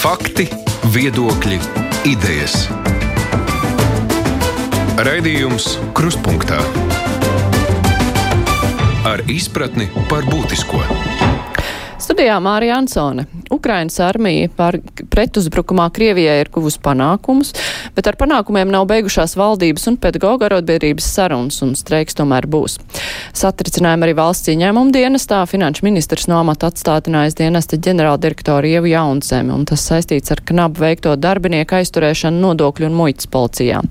Fakti, viedokļi, idejas. Raidījums Kruspunkta ar izpratni par būtisko. Studijā Mārija Ansone. Ukrainas armija par pretuzbrukumā Krievijai ir guvusi panākumus, bet ar panākumiem nav beigušās valdības un pedagoģa arotbiedrības sarunas, un streiks tomēr būs. Satricinājumi arī valsts ieņēmuma dienestā. Finanšu ministrs no amata atstātinājis dienesta ģenerāldirektoru Ievu Jaunsemi, un tas saistīts ar knabu veikto darbinieku aizturēšanu nodokļu un muitas policijā.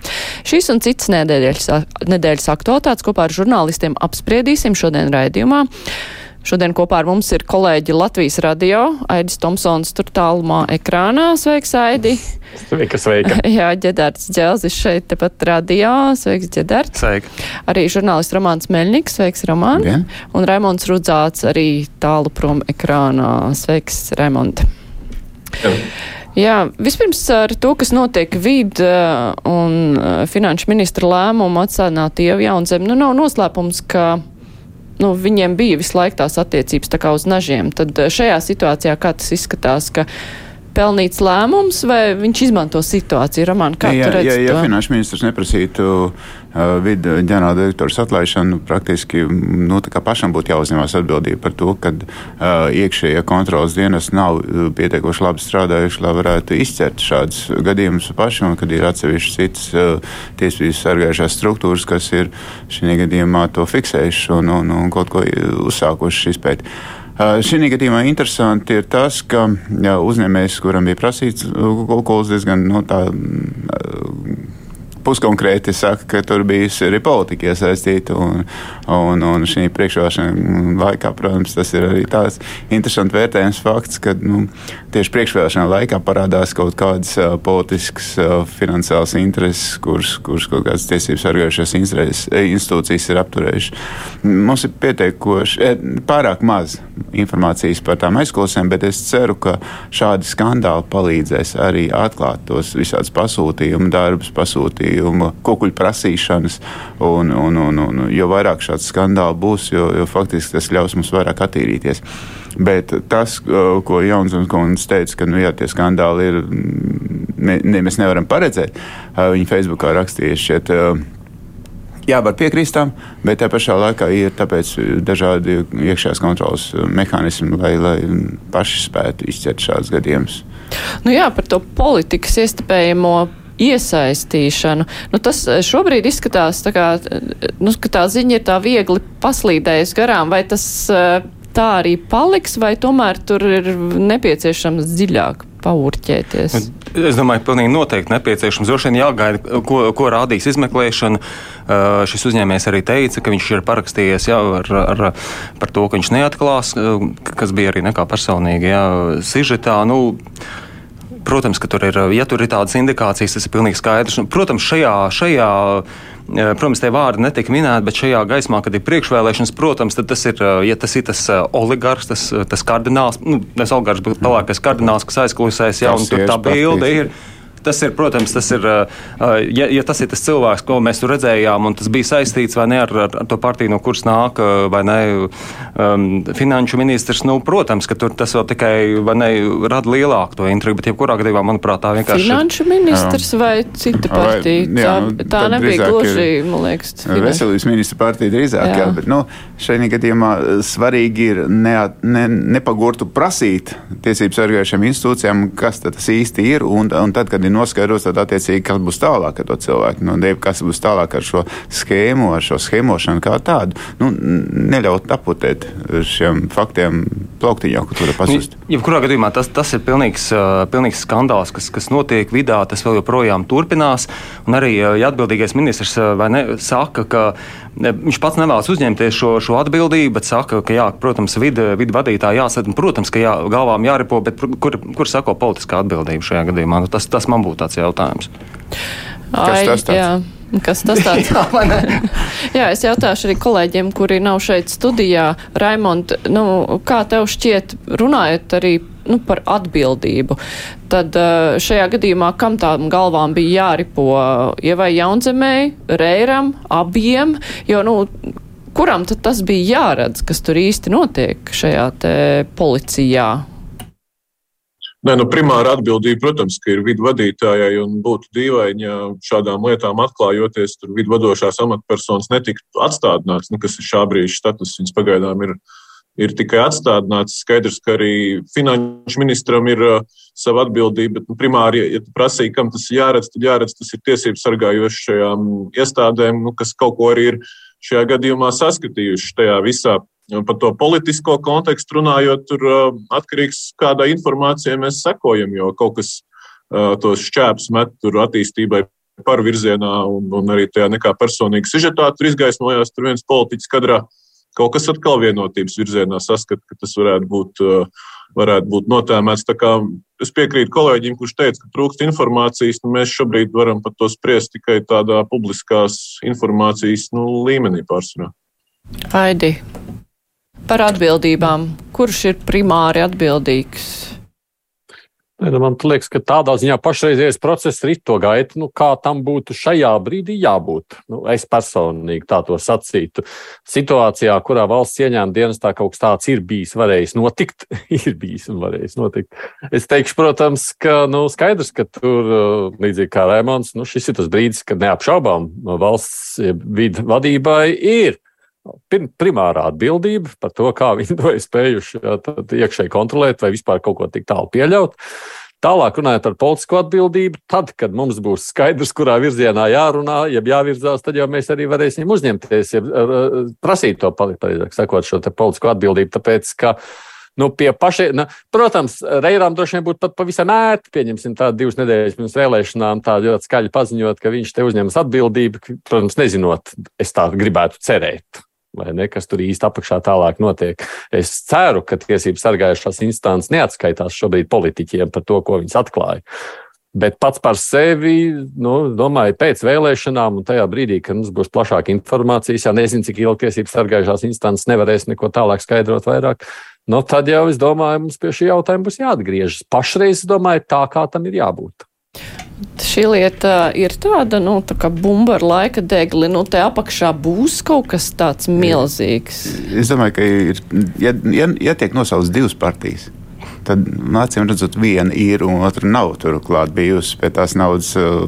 Šīs un citas nedēļas, nedēļas aktualitātes kopā ar žurnālistiem apspriedīsim šodien raidījumā. Šodien kopā ar mums ir kolēģi Latvijas radio, Aidis Tomsons tur tālumā ekrānā. Sveiks, Aidi! Sveika, sveika! Jā, ģedards Dželzis šeit tepat radio. Sveiks, ģedards! Sveika! Arī žurnālists Romāns Meļņiks. Sveiks, Romān! Labdien. Un Raimons Rudzāts arī tālu prom ekrānā. Sveiks, Raimond! Jā, vispirms ar to, kas notiek vid un uh, finanšu ministra lēmumu atstādināt Ievu Jaunzem, nu nav noslēpums, ka nu, viņiem bija visu laiku tās attiecības tā kā uz nažiem. Tad eh, šajā situācijā kā tas izskatās, ka pelnīts lēmums vai viņš izmanto situāciju? Roman, kā ja, tu redzi ja, ja to? finanšu ministrs neprasītu uh, vidu ģenerāldirektoru atlaišanu, praktiski nu, pašam būtu jāuzņemās atbildība par to, ka uh, iekšējie kontrolas dienas nav uh, pietiekoši labi strādājuši, lai varētu izcert šādus gadījumus paši, un kad ir atsevišķas citas uh, tiesības sargājušās struktūras, kas ir šī gadījumā to fiksējuši un, un, un kaut ko uzsākuši izpēt. Šī gadījumā interesanti ir tas, ka uzņēmējs, kuram bija prasīts alkohols, diezgan no tā uh, puskonkrēti saka, ka tur bijusi arī politika iesaistīta. Un, un, un šī priekšvēlēšana laikā, protams, tas ir arī tāds interesants vērtējums fakts, ka nu, tieši priekšvēlēšana laikā parādās kaut kādas uh, politiskas, uh, finansiālas intereses, kuras, kaut kādas tiesības sargājušās institūcijas ir apturējušas. Mums ir pietiekoši pārāk maz informācijas par tām aizklausēm, bet es ceru, ka šādi skandāli palīdzēs arī atklāt tos visādus pasūtījumu darbus, pasūtījumu kukuļu prasīšanas. Un, un, un, un, jo vairāk šādu skandālu būs, jo, jo faktiski tas ļaus mums vairāk attīrīties. Bet tas, ko Jaunzēns kundze teica, ka nu, jā, tie skandāli ir, ne, ne, mēs nevaram paredzēt, viņa Facebookā rakstīja šķiet. Jā, var piekrist tam, bet tajā pašā laikā ir dažādi iekšējās kontrolas mehānismi, lai, lai paši spētu izcert šādus gadījumus. Nu jā, par to politikas iestipējamo iesaistīšanu. Nu, tas šobrīd izskatās, tā kā, nu, ka tā ziņa ir tā viegli paslīdējusi garām, vai tas tā arī paliks, vai tomēr tur ir nepieciešams dziļāk paurķēties? Es domāju, pilnīgi noteikti nepieciešams. Droši vien jāgaida, ko, ko rādīs izmeklēšana. Šis uzņēmējs arī teica, ka viņš ir parakstījies jau ar, ar, par to, ka viņš neatklās, kas bija arī nekā personīgi jā, sižetā. Nu, Protams, ka tur ir, ja tur ir tādas indikācijas, tas ir pilnīgi skaidrs. Un, protams, šajā, šajā Protams, tie vārdi netika minēti, bet šajā gaismā, kad ir priekšvēlēšanas, protams, tas ir, ja tas ir tas oligarks, tas, tas kardināls, nu, tas oligarks, bet pelēkais kardināls, kas aizklausēs, jā, un tur tā bilde ir. Tas ir, protams, tas ir, ja, ja tas ir tas cilvēks, ko mēs tur redzējām, un tas bija saistīts vai ne ar, ar, to partiju, no kuras nāk, vai ne, um, finanšu ministrs, nu, protams, ka tur tas vēl tikai, vai ne, rada lielāku to intrigu, bet jebkurā gadījumā, manuprāt, tā vienkārši. Finanšu ministrs jā. vai cita partija? Vai, jā, tā, tā nebija gluži, man liekas. Veselības ministra partija drīzāk, jā, jā bet, nu, šajā gadījumā svarīgi ir ne, ne, nepagurtu prasīt tiesību sargājušiem institūcijām, kas tas īsti ir, un, un tad, kad ir noskaidrots, tad attiecīgi, kas būs tālāk ar to cilvēku. Nu, kas būs tālāk ar šo schēmu, ar šo schēmošanu kā tādu. Nu, neļaut aputēt šiem faktiem plauktiņā, kur tur ir pazust. Nu, jebkurā gadījumā tas, tas ir pilnīgs, pilnīgs skandāls, kas, kas notiek vidā, tas vēl joprojām turpinās. Un arī, ja atbildīgais ministrs ne, saka, ka viņš pats nevēlas uzņemties šo, šo atbildību, bet saka, ka, jā, protams, vidu vid vadītāji jāsadz, protams, ka jā, galvām jāripo, bet kur, kur sako politiskā atbildība šajā gadījumā? Nu, tas, tas man būtu tāds jautājums. Ai, Kas tas tāds? jā. Kas tas tāds? jā, vai ne? Jā, es jautāšu arī kolēģiem, kuri nav šeit studijā. Raimond, nu, kā tev šķiet, runājot arī nu, par atbildību, tad eh, šajā gadījumā kam tām galvām bija jāripo Ievai Jaunzemēji, Reiram, abiem, jo, nu, kuram tad tas bija jāredz, kas tur īsti notiek šajā te policijā? Nē, nu, primāra atbildība, protams, ir vidu vadītājai un būtu dīvaini, ja šādām lietām atklājoties, tur vidu vadošās amatpersonas netiktu atstādināts, nu, kas ir šā brīža status. Viņas pagaidām ir, ir tikai atstādināts. Skaidrs, ka arī finanšu ministram ir uh, sava atbildība, bet nu, primāri, ja, ja prasīja, kam tas ir jāredz, tad jāredz, tas ir tiesības sargājošajām iestādēm, nu, kas kaut ko arī ir šajā gadījumā saskatījuši tajā visā Par to politisko kontekstu runājot, tur uh, atkarīgs kādai informācijai mēs sekojam, jo kaut kas uh, tos šķēpus met tur attīstībai par virzienā, un, un arī tajā nekā personīga sižetā tur izgaismojās tur viens politiķis kadrā. Kaut kas atkal vienotības virzienā saskat, ka tas varētu būt, uh, varētu būt notēmēts. Es piekrītu kolēģim, kurš teica, ka trūkst informācijas. Nu, mēs šobrīd varam par to spriest tikai tādā publiskās informācijas nu, līmenī pārsvarā. Aidi, par atbildībām. Kurš ir primāri atbildīgs? Nu man liekas, ka tādā ziņā pašreizējais process rit to gaitu, nu, kā tam būtu šajā brīdī jābūt. Nu, es personīgi tā to sacītu. Situācijā, kurā valsts ieņēmuma dienestā kaut kas tāds ir bijis, varējis notikt, ir bijis un varējis notikt. Es teikšu, protams, ka nu, skaidrs, ka tur, līdzīgi kā Rēmons, nu, šis ir tas brīdis, kad neapšaubām valsts vidu vadībai ir primārā atbildība par to, kā viņi to ir spējuši iekšēji kontrolēt vai vispār kaut ko tik tālu pieļaut. Tālāk runājot par politisko atbildību, tad, kad mums būs skaidrs, kurā virzienā jārunā, ja jāvirzās, tad jau mēs arī varēsim uzņemties, ja prasīt to, pareizāk sakot, šo politisko atbildību. Tāpēc, ka nu, pie pašiem, nu, protams, Reirām droši vien būtu pat pavisam ērti, pieņemsim tādu divas nedēļas pirms vēlēšanām, tā ļoti skaļi paziņot, ka viņš te uzņemas atbildību, protams, nezinot, es tā gribētu cerēt vai ne, kas tur īsti apakšā tālāk notiek. Es ceru, ka tiesības sargājušās instances neatskaitās šobrīd politiķiem par to, ko viņas atklāja. Bet pats par sevi, nu, domāju, pēc vēlēšanām un tajā brīdī, kad mums būs plašāka informācija, ja nezinu, cik ilgi tiesības sargājušās instances nevarēs neko tālāk skaidrot vairāk, nu, tad jau es domāju, mums pie šī jautājuma būs jāatgriežas. Pašreiz, domāju, tā kā tam ir jābūt. Šī lieta ir tāda, nu, tā kā bumba ar laika degli, nu, te apakšā būs kaut kas tāds milzīgs. Es domāju, ka ir, ja, ja, ja tiek nosaukts divas partijas, tad acīm redzot, viena ir un otra nav turklāt bijusi pie tās naudas uh,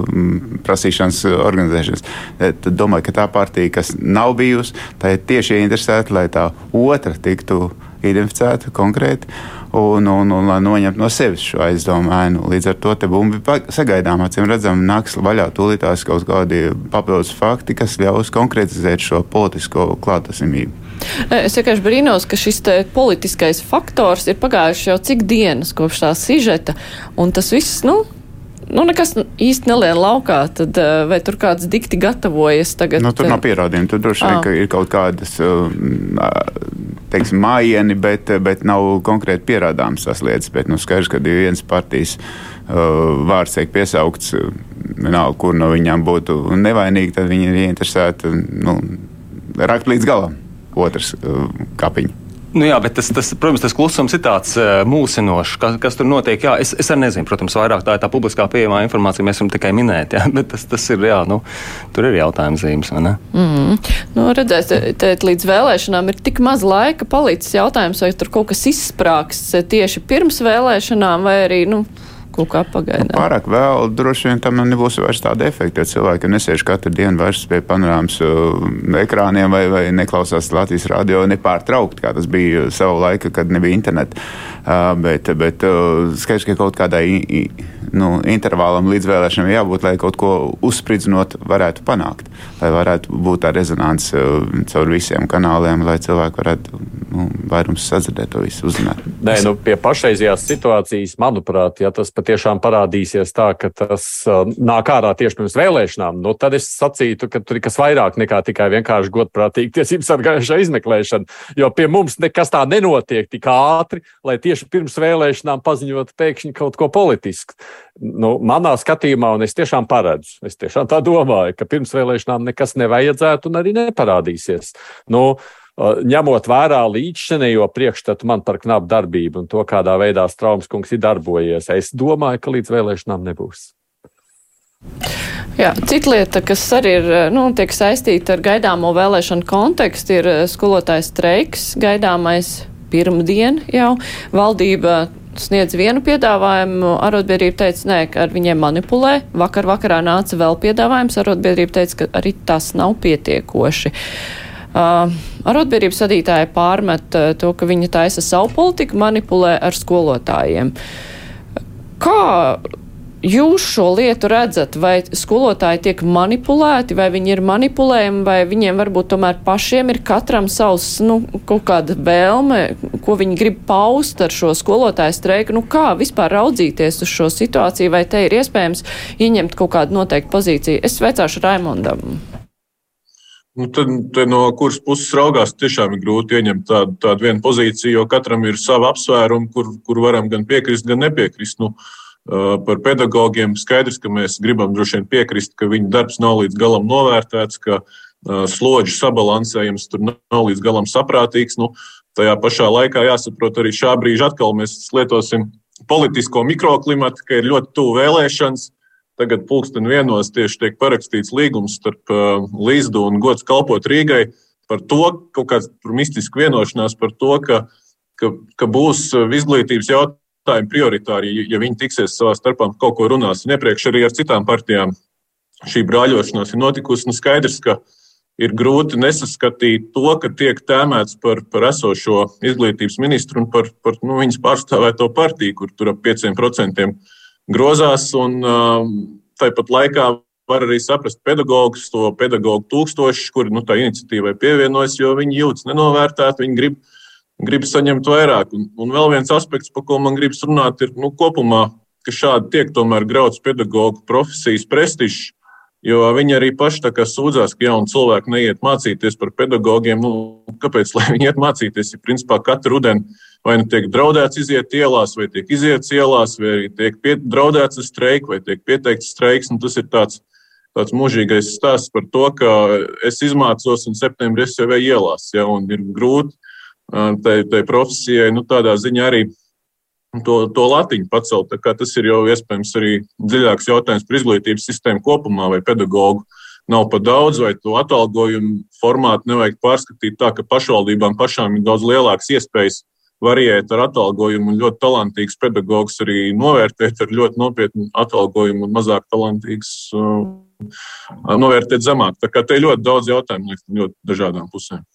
prasīšanas, uh, organizēšanas. Tad domāju, ka tā partija, kas nav bijusi, tā ir tieši interesēta, lai tā otra tiktu identificēta konkrēti un, un, un lai noņemtu no sevis šo aizdomu ainu. Līdz ar to te bumbi sagaidām, acīm redzam, nāks vaļā tūlītās kaut kādi papildus fakti, kas ļaus konkretizēt šo politisko klātesamību. Es vienkārši brīnos, ka šis politiskais faktors ir pagājuši jau cik dienas kopš tā sižeta, un tas viss, nu, nu, nekas īsti nelien laukā, tad vai tur kāds dikti gatavojas tagad? Nu, tur nav pierādījumu. Tur droši vien ah. ir kaut kādas, eh, teiksim, mājieni, bet, bet nav konkrēti pierādāmas tās lietas. Bet, nu, skaidrs, ka ja viens partijas uh, vārds tiek piesaukts, vienalga, kur no viņām būtu nevainīgi, tad viņi ir ieinteresēti nu, rakt līdz galam otrs uh, kapiņš. Nu jā, bet tas, tas, protams, tas klusums ir tāds uh, mūsinošs, kas, kas tur notiek. Jā, es, es arī nezinu, protams, vairāk tā ir tā publiskā pieejamā informācija, mēs varam tikai minēt, jā, bet tas, tas ir, jā, nu, tur ir jautājums zīmes, vai ne? Mm. Nu, redzēs, te, līdz vēlēšanām ir tik maz laika palicis jautājums, vai tur kaut kas izsprāgs tieši pirms vēlēšanām, vai arī, nu, kaut kā pagaidām. Pārāk vēl droši vien tam nebūs vairs tāda efekta, jo cilvēki nesēž katru dienu vairs pie panorāmas uh, ekrāniem vai, vai neklausās Latvijas radio nepārtraukti, kā tas bija savu laiku, kad nebija interneta. Uh, bet bet uh, skaidrs, ka kaut kādai nu, intervālam līdz vēlēšanām jābūt, lai kaut ko uzspridzinot varētu panākt, lai varētu būt tā rezonance uh, caur visiem kanāliem, lai cilvēki varētu nu, vairums sadzirdēt to visu, uzzināt. Nē, nu, pie pašreizējās situācijas, manuprāt, ja tas patiešām parādīsies tā, ka tas uh, nāk ārā tieši pirms vēlēšanām, nu, tad es sacītu, ka tur ir kas vairāk nekā tikai vienkārši godprātīgi tiesību sargājušā izmeklēšana. Jo pie mums nekas tā nenotiek tik ātri, lai tieši pirms vēlēšanām paziņot pēkšņi kaut ko politisku. Nu, manā skatījumā, un es tiešām paredzu, es tiešām tā domāju, ka pirms vēlēšanām nekas nevajadzētu un arī neparādīsies. Nu, ņemot vērā līdzšinējo priekšstatu man par knapu darbību un to, kādā veidā Straums kungs ir darbojies, es domāju, ka līdz vēlēšanām nebūs. Jā, cita lieta, kas arī ir nu, saistīta ar gaidāmo vēlēšanu kontekstu, ir skolotājs streiks, gaidāmais pirmdien jau. Valdība sniedz vienu piedāvājumu, arotbiedrība teica, nē, ka ar viņiem manipulē. Vakar vakarā nāca vēl piedāvājums, arotbiedrība teica, ka arī tas nav pietiekoši. Uh, arotbiedrības vadītāja pārmet uh, to, ka viņa taisa savu politiku, manipulē ar skolotājiem. Kā jūs šo lietu redzat, vai skolotāji tiek manipulēti, vai viņi ir manipulējami, vai viņiem varbūt tomēr pašiem ir katram savs, nu, kaut kāda vēlme, ko viņi grib paust ar šo skolotāju streiku? Nu, kā vispār raudzīties uz šo situāciju, vai te ir iespējams ieņemt kaut kādu noteiktu pozīciju? Es veicāšu Raimondam. Nu, tad, tad no kuras puses raugās, tiešām ir grūti ieņemt tādu, tādu vienu pozīciju, jo katram ir sava apsvēruma, kur, kur varam gan piekrist, gan nepiekrist. Nu, uh, Par pedagogiem skaidrs, ka mēs gribam droši vien piekrist, ka viņu darbs nav līdz galam novērtēts, ka slodžu sabalansējums tur nav līdz galam saprātīgs. Nu, tajā pašā laikā jāsaprot arī šā brīža atkal mēs lietosim politisko mikroklimatu, ka ir ļoti tuvu vēlēšanas. Tagad pulksten vienos tieši tiek parakstīts līgums starp uh, Līsdu un Gods kalpot Rīgai par to, kaut kāds mistisks vienošanās par to, ka, ka, ka būs izglītības jautājums jautājumi prioritāri, ja viņi tiksies savā starpā kaut ko runās. Un iepriekš arī ar citām partijām šī brāļošanās ir notikusi. Nu, skaidrs, ka ir grūti nesaskatīt to, ka tiek tēmēts par, par esošo izglītības ministru un par, par nu, viņas pārstāvēto partiju, kur tur ap 5% grozās. Un, um, tāpat laikā var arī saprast pedagogus, to pedagogu tūkstošus, kuri nu, tā iniciatīvai pievienojas, jo viņi jūtas nenovērtēti, viņi grib grib saņemt vairāk. Un, un vēl viens aspekts, par ko man gribas runāt, ir nu, kopumā, ka šādi tiek tomēr grauds pedagoģu profesijas prestižs. Jo viņi arī paši sūdzās, ka jauni cilvēki neiet mācīties par pedagogiem. Nu, kāpēc viņi iet mācīties? Ja principā katru rudeni vai nu tiek draudēts iziet ielās, vai tiek iziet ielās, vai arī tiek pie, draudēts ar streiku, vai tiek pieteikts streiks. Nu, tas ir tāds, tāds mūžīgais stāsts par to, ka es izmācos un septembrī es jau eju ielās. Ja, ir grūti tai, tai profesijai, nu, tādā ziņā arī to, to latiņu pacelt. Tas ir jau iespējams arī dziļāks jautājums par izglītības sistēmu kopumā, vai pedagoģu nav par daudz, vai to atalgojumu formātu nevajag pārskatīt tā, ka pašvaldībām pašām ir daudz lielākas iespējas variēt ar atalgojumu un ļoti talantīgs pedagogs arī novērtēt ar ļoti nopietnu atalgojumu un mazāk talantīgs uh, novērtēt zemāk. Tā kā te ir ļoti daudz jautājumu no ļoti dažādām pusēm.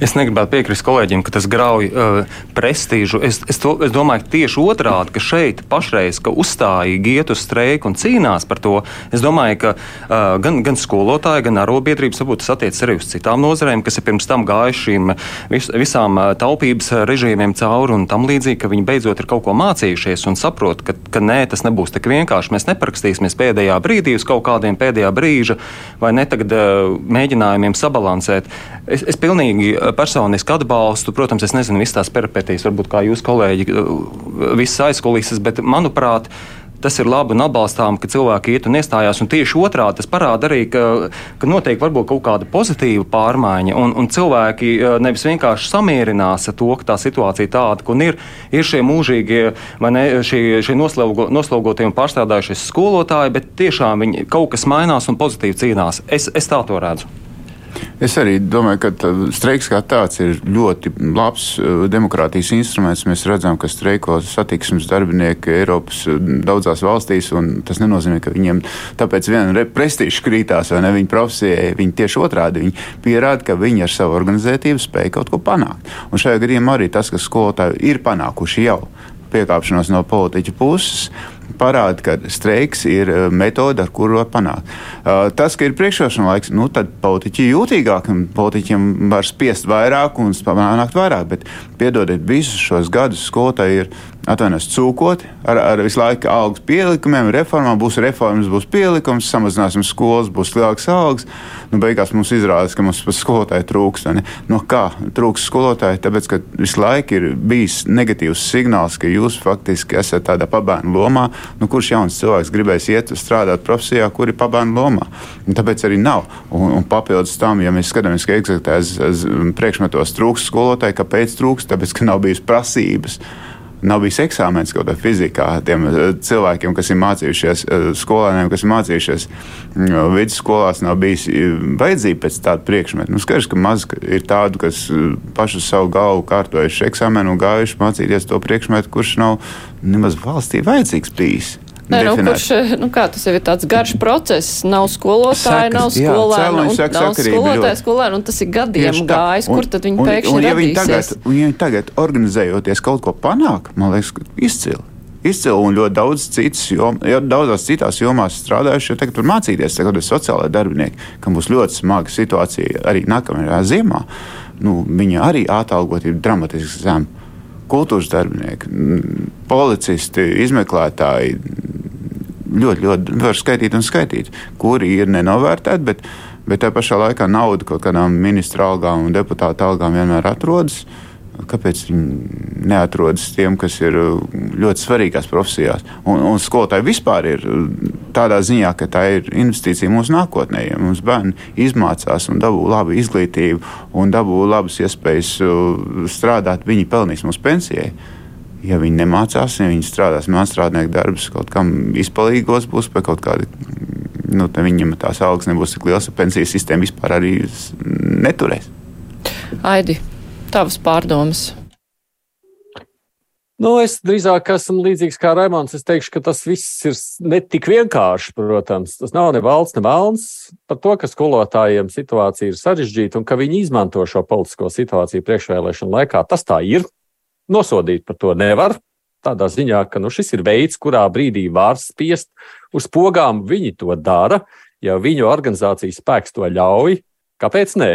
Es negribētu piekrist kolēģiem, ka tas grauj uh, prestižu. Es, es, to, es domāju, ka tieši otrādi, ka šeit pašreiz, ka uzstājīgi iet uz streiku un cīnās par to, es domāju, ka uh, gan, gan skolotāji, gan arotbiedrības, varbūt tas attiecas arī uz citām nozarēm, kas ir pirms tam gājuši šīm vis, visām uh, taupības režīmiem cauri un tam līdzīgi, ka viņi beidzot ir kaut ko mācījušies un saprot, ka, ka nē, tas nebūs tik vienkārši. Mēs neparakstīsimies pēdējā brīdī uz kaut kādiem pēdējā brīža vai ne tagad uh, mēģinājumiem sabalansēt. Es, es pilnīgi personiski atbalstu. Protams, es nezinu visas tās peripetijas, varbūt kā jūs kolēģi, visas aizkulises, bet manuprāt, tas ir labi un atbalstām, ka cilvēki iet un iestājās. Un tieši otrādi tas parāda arī, ka, ka notiek varbūt kaut kāda pozitīva pārmaiņa, un, un cilvēki nevis vienkārši samierinās ar to, ka tā situācija tāda, un ir, ir šie mūžīgie, vai ne, šie, šie noslogo, noslogotie un pārstrādājušie skolotāji, bet tiešām viņi kaut kas mainās un pozitīvi cīnās. Es, es tā to redzu. Es arī domāju, ka streiks kā tāds ir ļoti labs uh, demokrātijas instruments. Mēs redzam, ka streiko satiksmes darbinieki Eiropas uh, daudzās valstīs, un tas nenozīmē, ka viņiem tāpēc viena prestiža krītās vai ne viņa profesijai. Viņi tieši otrādi viņi pierāda, ka viņi ar savu organizētību spēj kaut ko panākt. Un šajā gadījumā arī tas, ka skolotāji ir panākuši jau piekāpšanos no politiķa puses parāda, ka streiks ir eh, metode, ar kuru var panākt. Uh, tas, ka ir priekšrošana laiks, nu, tad politiķi ir jūtīgāki un politiķiem var spiest vairāk un panākt vairāk. Bet piedodiet, visus šos gadus skolotāji ir atvainojas cūkoti ar, ar visu laiku algas pielikumiem, reformām. Būs reformas, būs pielikums, samazināsim skolas, būs lielāks algas. Nu, beigās mums izrādās, ka mums skolotāji trūkst. No kā trūkst skolotāji? Tāpēc, ka visu laiku ir bijis negatīvs signāls, ka jūs faktiski esat tādā pabērnu lomā. Nu, kurš jauns cilvēks gribēs iet strādāt profesijā, kur ir pabērnu lomā? Un tāpēc arī nav. Un, un papildus tam, ja mēs skatāmies, ka eksaktais priekšmetos trūkst skolotāji, kāpēc trūkst? Tāpēc, ka nav bijusi prasības nav bijis eksāmenis kaut kādā fizikā tiem cilvēkiem, kas ir mācījušies, skolēniem, kas ir mācījušies mm, vidusskolās, nav bijis vajadzība pēc tāda priekšmeta. Nu, skaidrs, ka maz ir tādu, kas pašu savu galvu kārtojuši eksāmenu un gājuši mācīties to priekšmetu, kurš nav nemaz valstī vajadzīgs bijis. Nē, nu, kurš, nu, kā tas jau ir tāds garš process, nav skolotāja, nav skolēna, un saka, nav skolotāja, skolēna, un tas ir gadiem gājis, kur tad viņi pēkšņi un, un, ja viņi tagad, un, ja viņi tagad organizējoties kaut ko panāk, man liekas, izcili. Izcili un ļoti daudz citas, jom, daudzās citās jomās strādājuši, jo tagad tur mācīties, tagad ir sociālai darbinieki, kam būs ļoti smaga situācija arī nākamajā ziemā. Nu, viņi arī atalgot ir dramatiski zemi kultūras darbinieki, policisti, izmeklētāji. Ļoti, ļoti var skaitīt un skaitīt, kuri ir nenovērtēti, bet, bet tajā pašā laikā nauda kaut kādām ministra algām un deputāta algām vienmēr atrodas. Uh, kāpēc viņi neatrodas tiem, kas ir uh, ļoti svarīgās profesijās. Un, un skolotāji vispār ir uh, tādā ziņā, ka tā ir investīcija mūsu nākotnē. Ja mums bērni izmācās un dabū labu izglītību un dabū labas iespējas uh, strādāt, viņi pelnīs mūsu pensijai. Ja viņi nemācās, ja viņi strādās mākslinieka darbus, kaut kam izpalīgos būs pie kaut kāda, nu, viņam tās algas nebūs tik liels, ka pensijas sistēma vispār arī neturēs. Aidi, tavas pārdomas? Nu, es drīzāk esmu līdzīgs kā Raimons. Es teikšu, ka tas viss ir ne tik vienkārši. Protams, tas nav ne valsts, ne melns. Par to, ka skolotājiem situācija ir sarežģīta un ka viņi izmanto šo politisko situāciju priekšvēlēšanu laikā, tas tā ir. Nosodīt par to nevar. Tādā ziņā, ka nu, šis ir veids, kurā brīdī var spiest uz pogām. Viņi to dara, ja viņu organizācijas spēks to ļauj. Kāpēc nē?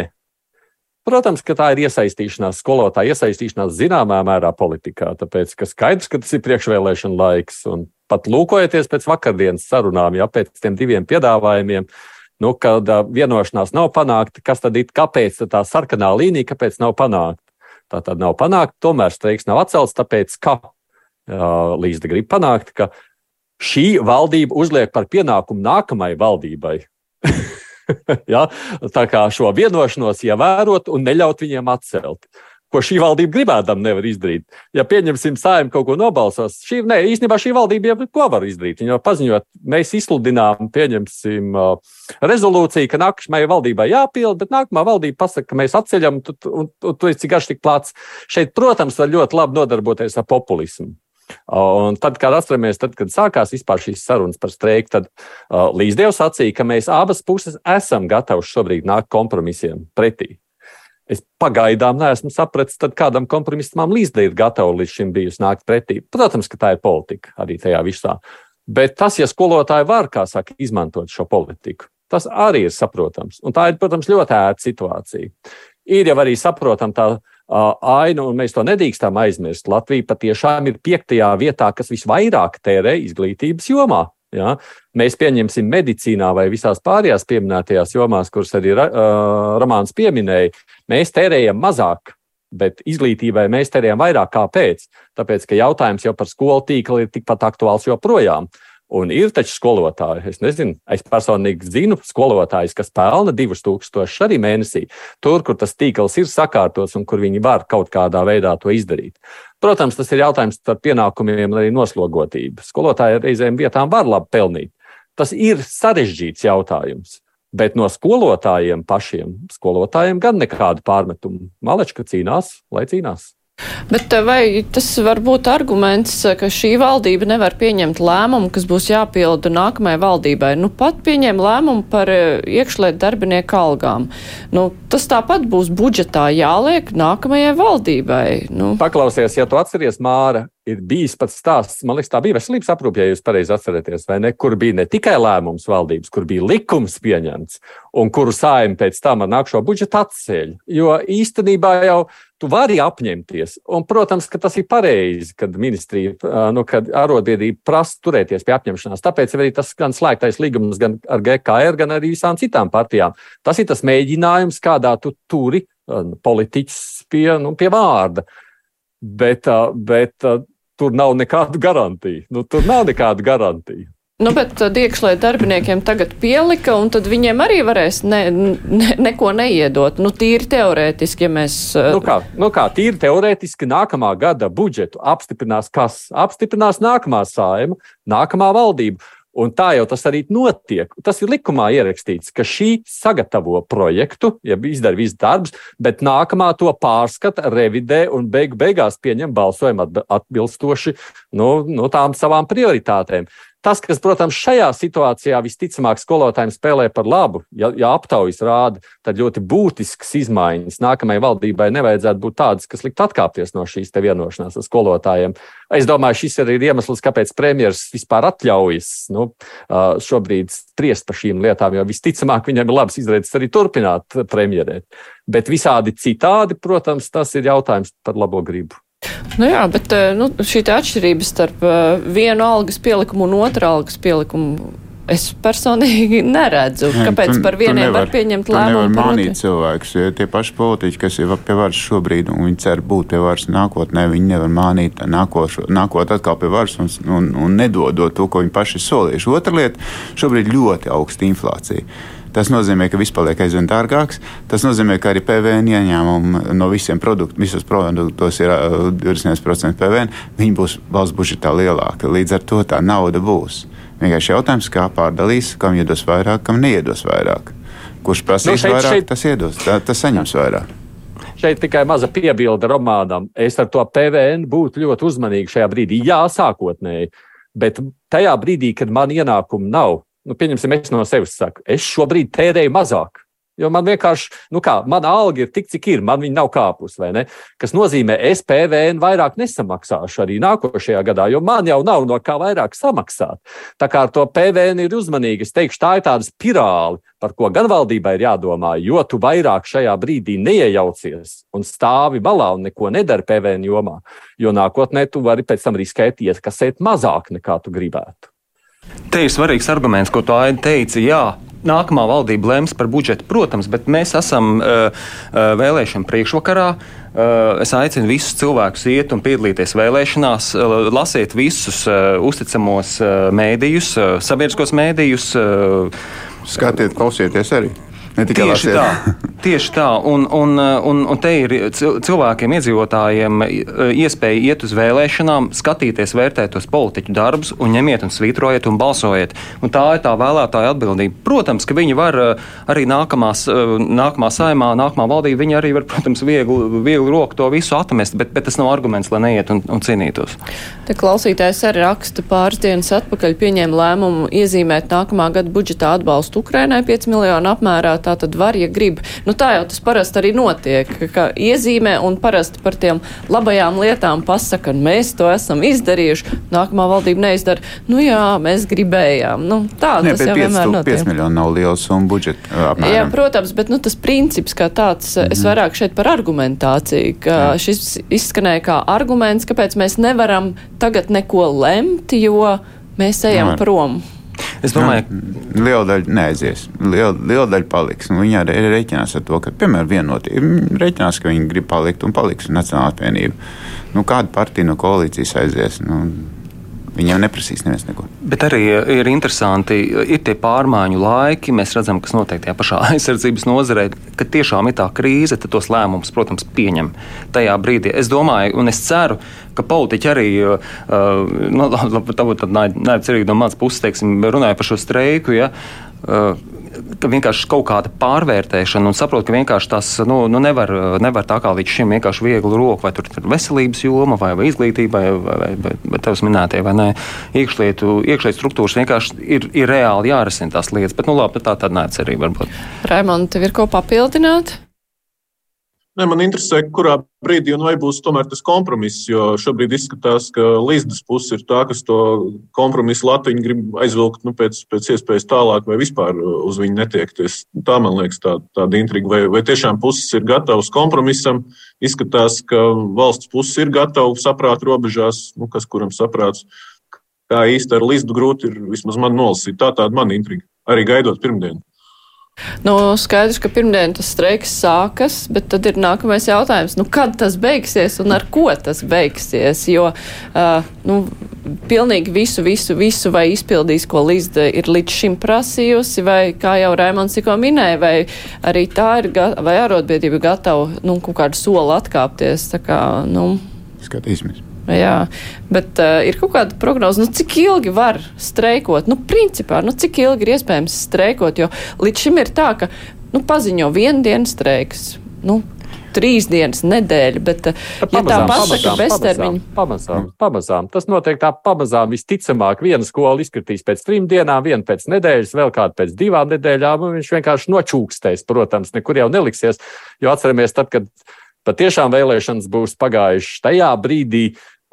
Protams, ka tā ir iesaistīšanās, skolotāja iesaistīšanās zināmā mērā politikā, tāpēc, ka skaidrs, ka tas ir priekšvēlēšana laiks. Un pat lūkojoties pēc vakardienas sarunām, ja pēc tiem diviem piedāvājumiem, nu, kad vienošanās nav panākta, kas tad ir, kāpēc tā sarkanā līnija, kāpēc nav panākta? Tā tad nav panākta, tomēr streiks nav atcelts, tāpēc, ka uh, Līsda grib panākt, ka šī valdība uzliek par pienākumu nākamajai valdībai ja? Tā kā šo vienošanos ievērot un neļaut viņiem atcelt. Ko šī valdība gribēdam nevar izdarīt. Ja pieņemsim sājumu kaut ko nobalsos, šī, ne, īstenībā šī valdība jau ko var izdarīt. Viņa jau paziņot, mēs izsludinām, pieņemsim uh, rezolūciju, ka nākamajai valdībai jāpild, bet nākamā valdība pasaka, ka mēs atceļam, un tu esi garš tik plāts. Šeit, protams, var ļoti labi nodarboties ar populismu. Un tad, kad atceramies, tad, kad sākās šīs sarunas par streiku, tad uh, Līsdevs sacīja, ka mēs abas puses esam gatavi šobrīd nākt kompromisiem pretī. Es pagaidām neesmu sapratis, kādam kompromisam Līsde ir gatava līdz šim bijusi nākt pretī. Protams, ka tā ir politika arī tajā visā. Bet tas, ja skolotāji var, kā saka, izmantot šo politiku, tas arī ir saprotams. Un tā ir, protams, ļoti ērta situācija. Ir jau arī saprotama tā ainu, un mēs to nedrīkstam aizmirst. Latvija patiešām ir piektajā vietā, kas visvairāk tērē izglītības jomā. Ja? Mēs pieņemsim medicīnā vai visās pārējās pieminētajās jomās, kuras arī uh, Ramāns pieminēja, mēs tērējam mazāk. Bet izglītībai mēs tērējam vairāk. Kāpēc? Tāpēc, ka jautājums jau par skolu tīklu ir tikpat aktuāls joprojām. Un ir taču skolotāji, es nezinu, es personīgi zinu skolotājus, kas pelna 2000 arī mēnesī, tur, kur tas tīkls ir sakārtots un kur viņi var kaut kādā veidā to izdarīt. Protams, tas ir jautājums par pienākumiem un arī noslogotību. Skolotāji reizēm vietām var labi pelnīt. Tas ir sarežģīts jautājums. Bet no skolotājiem pašiem, skolotājiem gan nekādu pārmetumu. Malečka cīnās, lai cīnās. Bet eh, vai tas var būt arguments, eh, ka šī valdība nevar pieņemt lēmumu, kas būs jāpilda nākamajai valdībai? Nu, pat pieņem lēmumu par eh, iekšlietu darbinieku algām. Nu, tas tāpat būs budžetā jāliek nākamajai valdībai. Nu. Paklausies, ja tu atceries, Māra, ir bijis pats stāsts, man liekas, tā bija veselības aprūpe, ja jūs pareizi atceraties, vai ne? Kur bija ne tikai lēmums valdības, kur bija likums pieņemts, un kuru sājumi pēc tam ar nākšo budžetu atceļ. Jo īstenībā jau tu vari apņemties, un, protams, ka tas ir pareizi, kad ministrija, nu, kad arotbiedrība prasa turēties pie apņemšanās. Tāpēc arī tas gan slēgtais līgums gan ar GKR, gan arī visām citām partijām. Tas ir tas mēģinājums, kādā tu turi politiķus pie, nu, pie vārda. Bet, bet tur nav nekādu garantiju. Nu, tur nav nekādu garantiju. Nu, bet iekšlietu darbiniekiem tagad pielika, un tad viņiem arī varēs ne, ne, neko neiedot. Nu, tīri teorētiski, ja mēs. Nu kā, nu kā, tīri teorētiski nākamā gada budžetu apstiprinās kas? Apstiprinās nākamā saima, nākamā valdība. Un tā jau tas arī notiek. Tas ir likumā ierakstīts, ka šī sagatavo projektu, ja izdara visu darbus, bet nākamā to pārskata, revidē un beigu beigās pieņem balsojumu atbilstoši nu, nu, tām savām prioritātēm. Tas, kas, protams, šajā situācijā visticamāk skolotājiem spēlē par labu, ja, ja aptaujas rāda, tad ļoti būtisks izmaiņas nākamajai valdībai nevajadzētu būt tādas, kas likt atkāpties no šīs vienošanās ar skolotājiem. Es domāju, šis arī ir iemesls, kāpēc premjerministrs vispār atļaujas nu, šobrīd spriest par šīm lietām, jo visticamāk viņam ir labs izredzes arī turpināt premjerēt. Bet visādi citādi, protams, tas ir jautājums par labo gribu. Nu jā, bet eh, nu, šī atšķirība starp eh, vienu algas pielikumu un otru algas pielikumu. Es personīgi neredzu, Nē, kāpēc tu, par vieniem nevar, var pieņemt lēmumu. Nevar mānīt cilvēkus, jo tie paši politiķi, kas ir pie varas šobrīd un viņi cer būt pie varas nākotnē, viņi nevar mānīt nākošo, nākot atkal pie varas un, un, un nedodot to, ko viņi paši solījuši. Otra lieta - šobrīd ļoti augsta inflācija. Tas nozīmē, ka viss paliek aizvien dārgāks. Tas nozīmē, ka arī PVN ieņēmumi no visiem produktiem, visos produktos ir 20% PVN. Viņi būs valsts budžetā lielāki. Līdz ar to tā nauda būs. Vienkārši jautājums, kā pārdalīs, kam iedos vairāk, kam neiedos vairāk. Kurš prasīs nu, šeit, vairāk, šeit... tas iedos, tā, tas saņems vairāk. Šeit tikai maza piebilde romānam. Es ar to PVN būtu ļoti uzmanīgs šajā brīdī. Jā, sākotnēji, bet tajā brīdī, kad man ienākumu nav, nu, pieņemsim, es no sevis saku, es šobrīd tērēju mazāk. Jo man vienkārši, nu kā, mana alga ir tik, cik ir, man viņa nav kāpus, vai ne? Kas nozīmē, es PVN vairāk nesamaksāšu arī nākošajā gadā, jo man jau nav no kā vairāk samaksāt. Tā kā ar to PVN ir uzmanīgi. Es teikšu, tā ir tāda spirāli, par ko gan valdībai ir jādomā, jo tu vairāk šajā brīdī neiejaucies un stāvi malā un neko nedari PVN jomā, jo nākotnē tu vari pēc tam riskēt iekasēt mazāk nekā tu gribētu. Te ir svarīgs arguments, ko tu Aida teici. Jā, nākamā valdība lems par budžetu, protams, bet mēs esam uh, uh, vēlēšana priekšvakarā. Uh, es aicinu visus cilvēkus iet un piedalīties vēlēšanās, uh, lasiet visus uh, uzticamos uh, mēdījus, uh, sabiedriskos mēdījus. Uh, Skatiet, klausieties arī. Tieši tā, tieši tā. Un, un, un, un te ir cilvēkiem, iedzīvotājiem iespēja iet uz vēlēšanām, skatīties, vērtēt tos politiķu darbus, un ņemiet un svītrojiet un balsojiet. Un tā ir tā vēlētāja atbildība. Protams, ka viņi var arī nākamās, nākamā saimā, nākamā valdība, viņi arī var, protams, viegli, viegli roku to visu atmest, bet, bet tas nav arguments, lai neiet un, un cīnītos. Te klausītājs arī raksta pāris dienas atpakaļ pieņēma lēmumu iezīmēt nākamā gada budžetā atbalstu Ukrainai 5 miljonu apmērā tā tad var, ja grib. Nu, tā jau tas parasti arī notiek, ka iezīmē un parasti par tiem labajām lietām pasaka, un mēs to esam izdarījuši. Nākamā valdība neizdara. Nu jā, mēs gribējām. Nu, tā ne, tas jau vienmēr notiek. 5 miljoni nav liels un budžets. Apmēram. Jā, protams, bet nu, tas princips kā tāds, mm es mhm. vairāk šeit par argumentāciju, ka jā. šis izskanēja kā arguments, kāpēc mēs nevaram tagad neko lemt, jo mēs ejam Nevar. prom. Es domāju, ka nu, liela daļa neaizies. Liela, liela daļa paliks. Nu, viņi arī rēķinās ar to, ka, piemēram, vienoti rēķinās, ka viņi grib palikt un paliks Nacionālā apvienība. Nu, kāda partija no koalīcijas aizies? Nu, Viņiem neprasīs neviens neko. Bet arī ir interesanti, ir tie pārmaiņu laiki. Mēs redzam, kas notiek tajā pašā aizsardzības nozarē, kad tiešām ir tā krīze, tad tos lēmumus, protams, pieņem tajā brīdī. Es domāju, un es ceru, ka politiķi arī, uh, nu, varbūt tāda neapcerīga no manas puses, teiksim, runāja par šo streiku. Ja, uh, ka vienkārši kaut kāda pārvērtēšana un saprot, ka vienkārši tas nu, nu nevar, nevar tā kā līdz šim vienkārši viegli roku, vai tur ir veselības joma, vai, vai izglītība, vai, vai, vai, vai tevs minētie, vai nē, iekšlietu, iekšlietu struktūras vienkārši ir, ir reāli jārisina tās lietas. Bet, nu labi, tā tāda neatcerība varbūt. Raimond, tev ir ko papildināt? Ne, man interesē, kurā brīdī un vai būs tomēr tas kompromiss, jo šobrīd izskatās, ka Līsdas puse ir tā, kas to kompromisu Latviju grib aizvilkt nu, pēc, pēc iespējas tālāk vai vispār uz viņu netiekties. Tā man liekas tā, tāda intriga, vai, vai tiešām puses ir gatavas kompromisam. Izskatās, ka valsts puses ir gatava saprāt robežās, nu, kas kuram saprāts. Kā īsti ar Līsdu grūti ir vismaz man nolasīt. Tā tāda man intriga, arī gaidot pirmdienu. Nu, skaidrs, ka pirmdien tas streiks sākas, bet tad ir nākamais jautājums, nu, kad tas beigsies un ar ko tas beigsies. Jo uh, nu, pilnīgi visu, visu, visu vai izpildīs, ko Līsda ir līdz šim prasījusi, vai, kā jau Raimons tikko minēja, vai arī tā ir, vai arotbiedrība gatava nu, kaut kādu soli atkāpties. Tā kā, nu, Skatīsimies. Jā, bet uh, ir kaut kāda prognoze, nu, cik ilgi var streikot. Nu, principā, nu, cik ilgi ir iespējams streikot, jo līdz šim ir tā, ka nu, paziņo vienu dienu streiks. Nu, Trīs dienas nedēļa, bet, ja pamazām, tā pasaka beztermiņa. Pamazām, pamazām. Tas notiek tā pamazām. Visticamāk, viena skola izkritīs pēc trim dienām, viena pēc nedēļas, vēl kāda pēc divām nedēļām, viņš vienkārši nočūkstēs. Protams, nekur jau neliksies, jo atceramies, tad, kad patiešām vēlēšanas būs pagājušas tajā brīdī,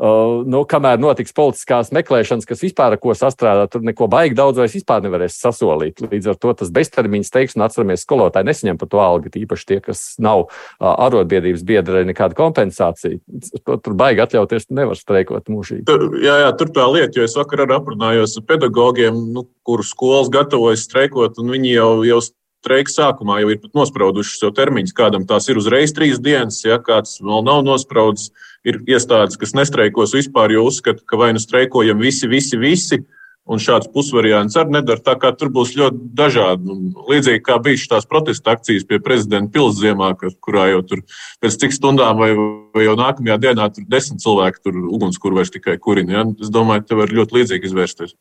nu, kamēr notiks politiskās meklēšanas, kas vispār ar ko sastrādāt, tur neko baigi daudz vairs vispār nevarēs sasolīt. Līdz ar to tas beztermiņa steigs, un atceramies, skolotāji nesaņem par to algu, īpaši tie, kas nav arotbiedrības biedri, nekāda kompensācija. To tur baigi atļauties, nevar streikot mūžīgi. Tur, jā, jā, tur tā lieta, jo es vakar arī aprunājos ar pedagogiem, nu, kuru skolas gatavojas streikot, un viņi jau, jau streika sākumā jau ir nosprauduši sev termiņus, kādam tās ir uzreiz trīs dienas, ja kāds vēl nav nospraudis ir iestādes, kas nestreikos vispār, jo uzskata, ka vai nu streikojam visi, visi, visi. Un šāds pusvariants arī nedara. Tā kā tur būs ļoti dažādi. Līdzīgi kā bija šīs protesta akcijas pie prezidenta pilsēmā, kurā jau tur pēc cik stundām vai, vai jau nākamajā dienā tur desmit cilvēki tur ugunskura vairs tikai kurina. Ja? Es domāju, ka te var ļoti līdzīgi izvērsties.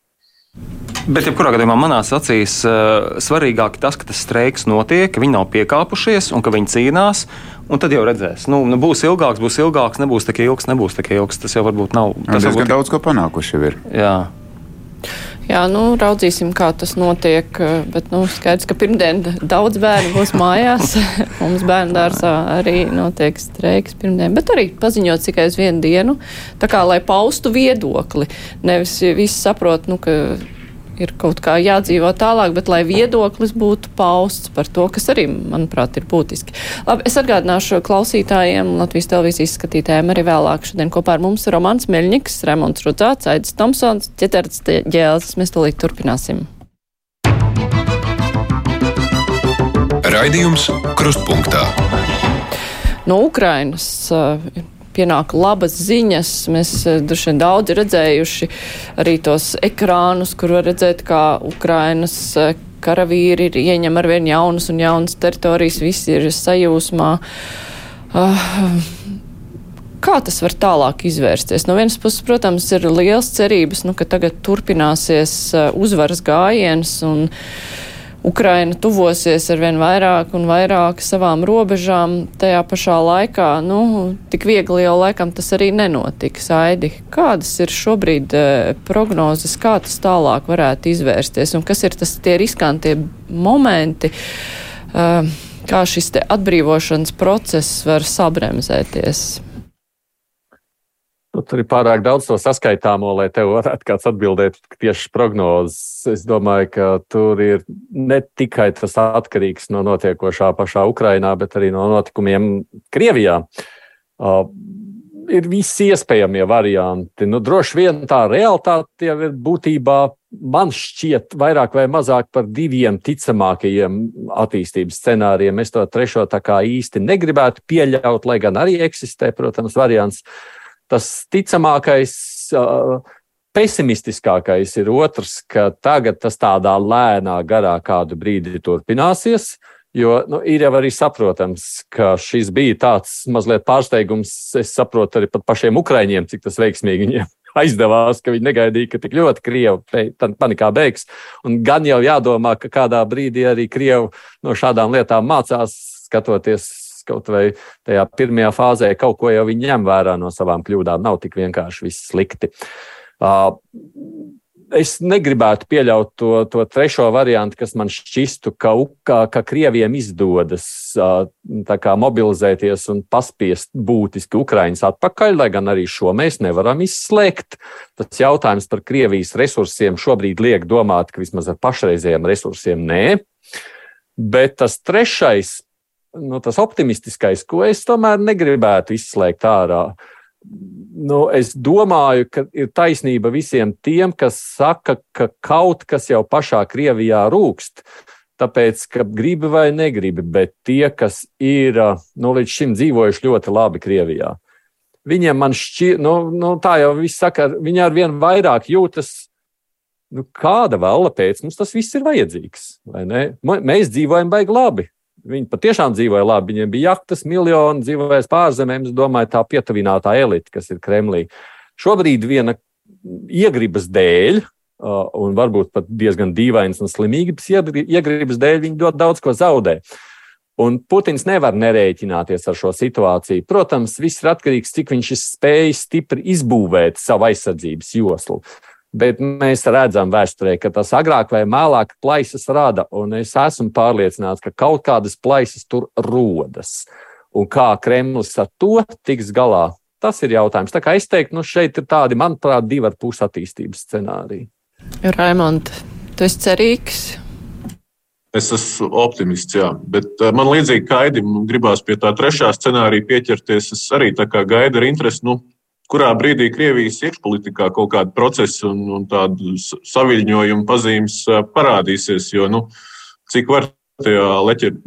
Bet, jebkurā gadījumā, manās acīs uh, svarīgāk tas, ka tas streiks notiek, ka viņi nav piekāpušies un ka viņi cīnās. Un tad jau redzēs, nu, nu būs ilgāks, būs ilgāks, nebūs tik ilgs, nebūs tik ilgs. Tas jau varbūt nav. Tas jau varbūt... daudz ko panākuši ir. Jā. Jā, nu, raudzīsim, kā tas notiek. Bet nu, skaidrs, ka pirmdien daudz bērnu būs mājās. Mums bērnu dārzā arī notiek streiks pirmdien, bet arī paziņot tikai uz vienu dienu. Tā kā lai paustu viedokli. Nevis visi saprot, nu, ka ir kaut kā jādzīvo tālāk, bet lai viedoklis būtu pausts par to, kas arī, manuprāt, ir būtiski. Labi, es atgādināšu klausītājiem, Latvijas televīzijas skatītājiem arī vēlāk šodien kopā ar mums Romans Meļņiks, Remons Rudzāts, Aidis Tomsons, Ķeterts Ģēles. Mēs tūlīt turpināsim. Raidījums Krustpunktā. No Ukrainas pienāk labas ziņas. Mēs eh, droši vien daudz redzējuši arī tos ekrānus, kur var redzēt, kā Ukrainas eh, karavīri ir ieņem arvien jaunas un jaunas teritorijas, visi ir sajūsmā. Uh, Kā tas var tālāk izvērsties? No vienas puses, protams, ir liels cerības, nu, ka tagad turpināsies uzvaras gājiens un uh, Ukraina tuvosies ar vien vairāk un vairāk savām robežām, tajā pašā laikā, nu, tik viegli jau laikam tas arī nenotiks. Aidi, kādas ir šobrīd e, prognozes, kā tas tālāk varētu izvērsties un kas ir tas tie riskantie momenti, e, kā šis te atbrīvošanas process var sabremzēties? Nu, tur ir pārāk daudz to saskaitāmo, lai tev varētu kāds atbildēt tieši prognozes. Es domāju, ka tur ir ne tikai tas atkarīgs no notiekošā pašā Ukrainā, bet arī no notikumiem Krievijā. Uh, ir visi iespējamie varianti. Nu, droši vien tā realitāte jau ir būtībā, man šķiet, vairāk vai mazāk par diviem ticamākajiem attīstības scenārijiem. Es to trešo tā kā īsti negribētu pieļaut, lai gan arī eksistē, protams, variants. Uh, Tas ticamākais, pesimistiskākais ir otrs, ka tagad tas tādā lēnā garā kādu brīdi turpināsies. Jo nu, ir jau arī saprotams, ka šis bija tāds mazliet pārsteigums. Es saprotu arī pašiem ukraiņiem, cik tas veiksmīgi viņiem aizdevās, ka viņi negaidīja, ka tik ļoti krievi panikā beigs. Un gan jau jādomā, ka kādā brīdī arī krievi no šādām lietām mācās, skatoties kaut vai tajā pirmajā fāzē kaut ko jau viņi ņem vērā no savām kļūdām. Nav tik vienkārši viss slikti. Uh, es negribētu pieļaut to, to trešo variantu, kas man šķistu, ka, ka, ka Krievijam izdodas kā, mobilizēties un paspiest būtiski Ukraiņus atpakaļ, lai gan arī šo mēs nevaram izslēgt. Tas jautājums par Krievijas resursiem šobrīd liek domāt, ka vismaz ar pašreizējiem resursiem nē. Bet tas trešais nu, tas optimistiskais, ko es tomēr negribētu izslēgt ārā. Nu, es domāju, ka ir taisnība visiem tiem, kas saka, ka kaut kas jau pašā Krievijā rūkst. Tāpēc, ka gribi vai negribi, bet tie, kas ir nu, līdz šim dzīvojuši ļoti labi Krievijā, viņiem man šķiet, nu, nu, tā jau viss saka, viņi ar vien vairāk jūtas. Nu, kāda vēla pēc mums tas viss ir vajadzīgs? Mēs dzīvojam baigi labi. Viņi patiešām dzīvoja labi. Viņiem bija jahtas, miljoni, dzīvoja pārzemēs. Es domāju, tā pietuvinātā elite, kas ir Kremlī. Šobrīd viena iegribas dēļ, un varbūt pat diezgan dīvainas un slimīgas iegribas dēļ, viņi ļoti daudz ko zaudē. Un Putins nevar nerēķināties ar šo situāciju. Protams, viss ir atkarīgs no tā, cik viņš ir spējis stipri izbūvēt savu aizsardzības joslu. Bet mēs redzam vēsturē, ka tas agrāk vai vēlāk plaisas rada, un es esmu pārliecināts, ka kaut kādas plaisas tur rodas. Un kā Kremlis ar to tiks galā, tas ir jautājums. Tā kā es teiktu, nu šeit ir tādi, manuprāt, divi ar pus attīstības scenāriji. Raimond, tu esi cerīgs? Es esmu optimists, jā. Bet uh, man līdzīgi kā Aidim gribās pie tā trešā scenārija pieķerties. Es arī tā kā gaidu ar interesi, nu, kurā brīdī Krievijas iekšpolitikā kaut kāda procesa un, un tāda saviļņojuma pazīmes parādīsies. Jo nu, cik var tajā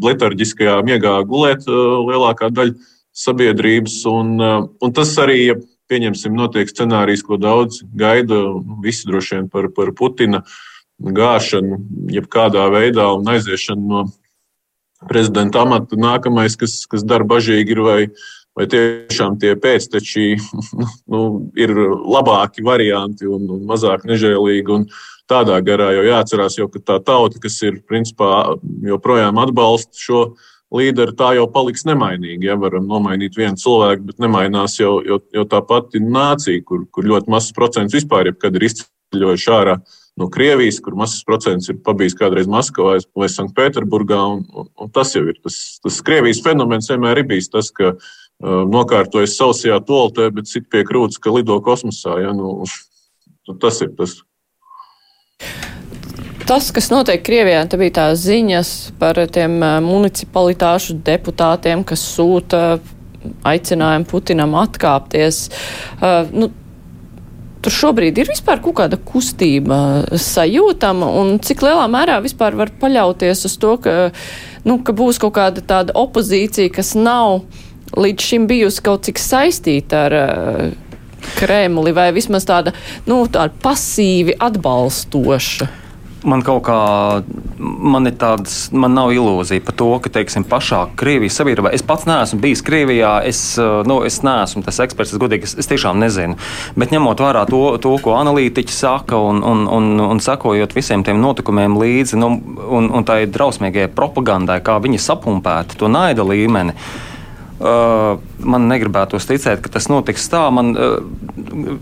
letarģiskajā miegā gulēt lielākā daļa sabiedrības, un, un tas arī, pieņemsim, notiek scenārijs, ko daudz gaida, nu, visi droši vien par, par Putina gāšanu, jebkādā veidā un aiziešanu no prezidenta amata. Nākamais, kas, kas dara bažīgi, ir vai vai tiešām tie pēcteči nu, ir labāki varianti un, un mazāk nežēlīgi. Un tādā garā jau jāatcerās, jo, tā tauta, kas ir principā joprojām atbalsta šo līderi, tā jau paliks nemainīga. Ja varam nomainīt vienu cilvēku, bet nemainās jau, jau, jau tā pati nācija, kur, kur ļoti mazs procents vispār ir izceļojuši ārā. No Krievijas, kur mazs procents ir pabijis kādreiz Maskavā vai Sanktpēterburgā. Un, un, un tas jau ir tas, tas Krievijas fenomens vienmēr ir bijis tas, ka nokārtojas sausajā toaletē, bet sit pie krūts, ka lido kosmosā. Ja? Nu, tas ir tas. Tas, kas notiek Krievijā, tā bija tās ziņas par tiem municipalitāšu deputātiem, kas sūta aicinājumu Putinam atkāpties. Uh, nu, tur šobrīd ir vispār kaut kāda kustība sajūtama, un cik lielā mērā vispār var paļauties uz to, ka, nu, ka būs kaut kāda tāda opozīcija, kas nav līdz šim bijusi kaut cik saistīta ar uh, Kremli vai vismaz tāda, nu, tāda pasīvi atbalstoša? man kaut kā, man ir tāds, man nav ilūzija par to, ka, teiksim, pašā Krievijas sabiedrībā, es pats neesmu bijis Krievijā, es, uh, nu, es neesmu tas eksperts, es godīgi, es, es tiešām nezinu. Bet ņemot vērā to, to ko analītiķi saka un, un, un, un sakojot visiem tiem notikumiem līdzi, nu, un, un tai drausmīgajai propagandai, kā viņi sapumpēta to naida līmeni. Uh, man negribētos ticēt, ka tas notiks tā. Man uh,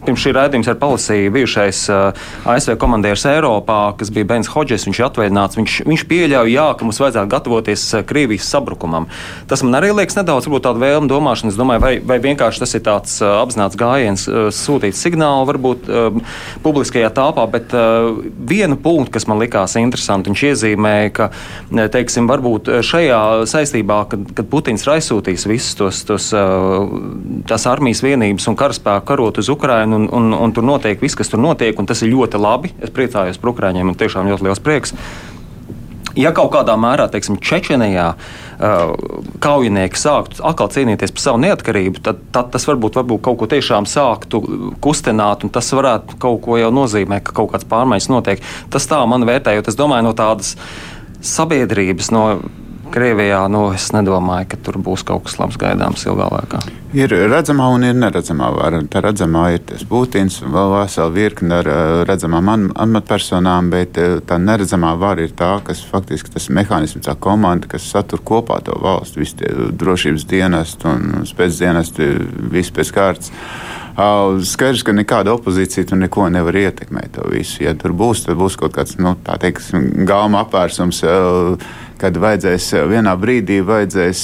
pirms šī raidījuma ir palasīja bijušais uh, ASV komandieris Eiropā, kas bija Bens Hodžers. Viņš ir atvaļināts. Viņš, viņš pieļauj, jā, ka mums vajadzētu gatavoties Krievijas sabrukumam. Tas man arī liekas nedaudz tāda vēlme domāšana. Es domāju, vai, vai vienkārši tas ir tāds apzināts gājiens, sūtīt signālu varbūt publiskajā telpā, bet vienu punktu, kas man likās interesanti, viņš iezīmēja, ka, teiksim, varbūt šajā saistībā, kad, kad Putins ir aizsūtījis visu visus tos, tos, tās armijas vienības un karaspēku karot uz Ukrajinu, un, un, un tur notiek viss, kas tur notiek, un tas ir ļoti labi. Es priecājos par Ukraiņiem, man tiešām ļoti liels prieks. Ja kaut kādā mērā, teiksim, Čečenijā uh, kaujinieki sāktu atkal cīnīties par savu neatkarību, tad, tad tas varbūt, varbūt kaut ko tiešām sāktu kustināt, un tas varētu kaut ko jau nozīmēt, ka kaut kāds pārmaiņas notiek. Tas tā man vērtējot, es domāju, no tādas sabiedrības, no Krievijā, nu, es nedomāju, ka tur būs kaut kas labs gaidāms ilgā laikā. Ir redzamā un ir neredzamā vara. Tā redzamā ir tas Putins, vēl vesela virkne ar redzamām amatpersonām, bet tā neredzamā vara ir tā, kas faktiski tas mehānisms, tā komanda, kas satur kopā to valstu, visi tie drošības dienesti un spēcdienesti, visi pēc kārtas. Skaidrs, ka nekāda opozīcija tur neko nevar ietekmēt. Ja tur būs, tad būs kaut kāds nu, gauma apvērsums. Kad vajadzēs vienā brīdī vajadzēs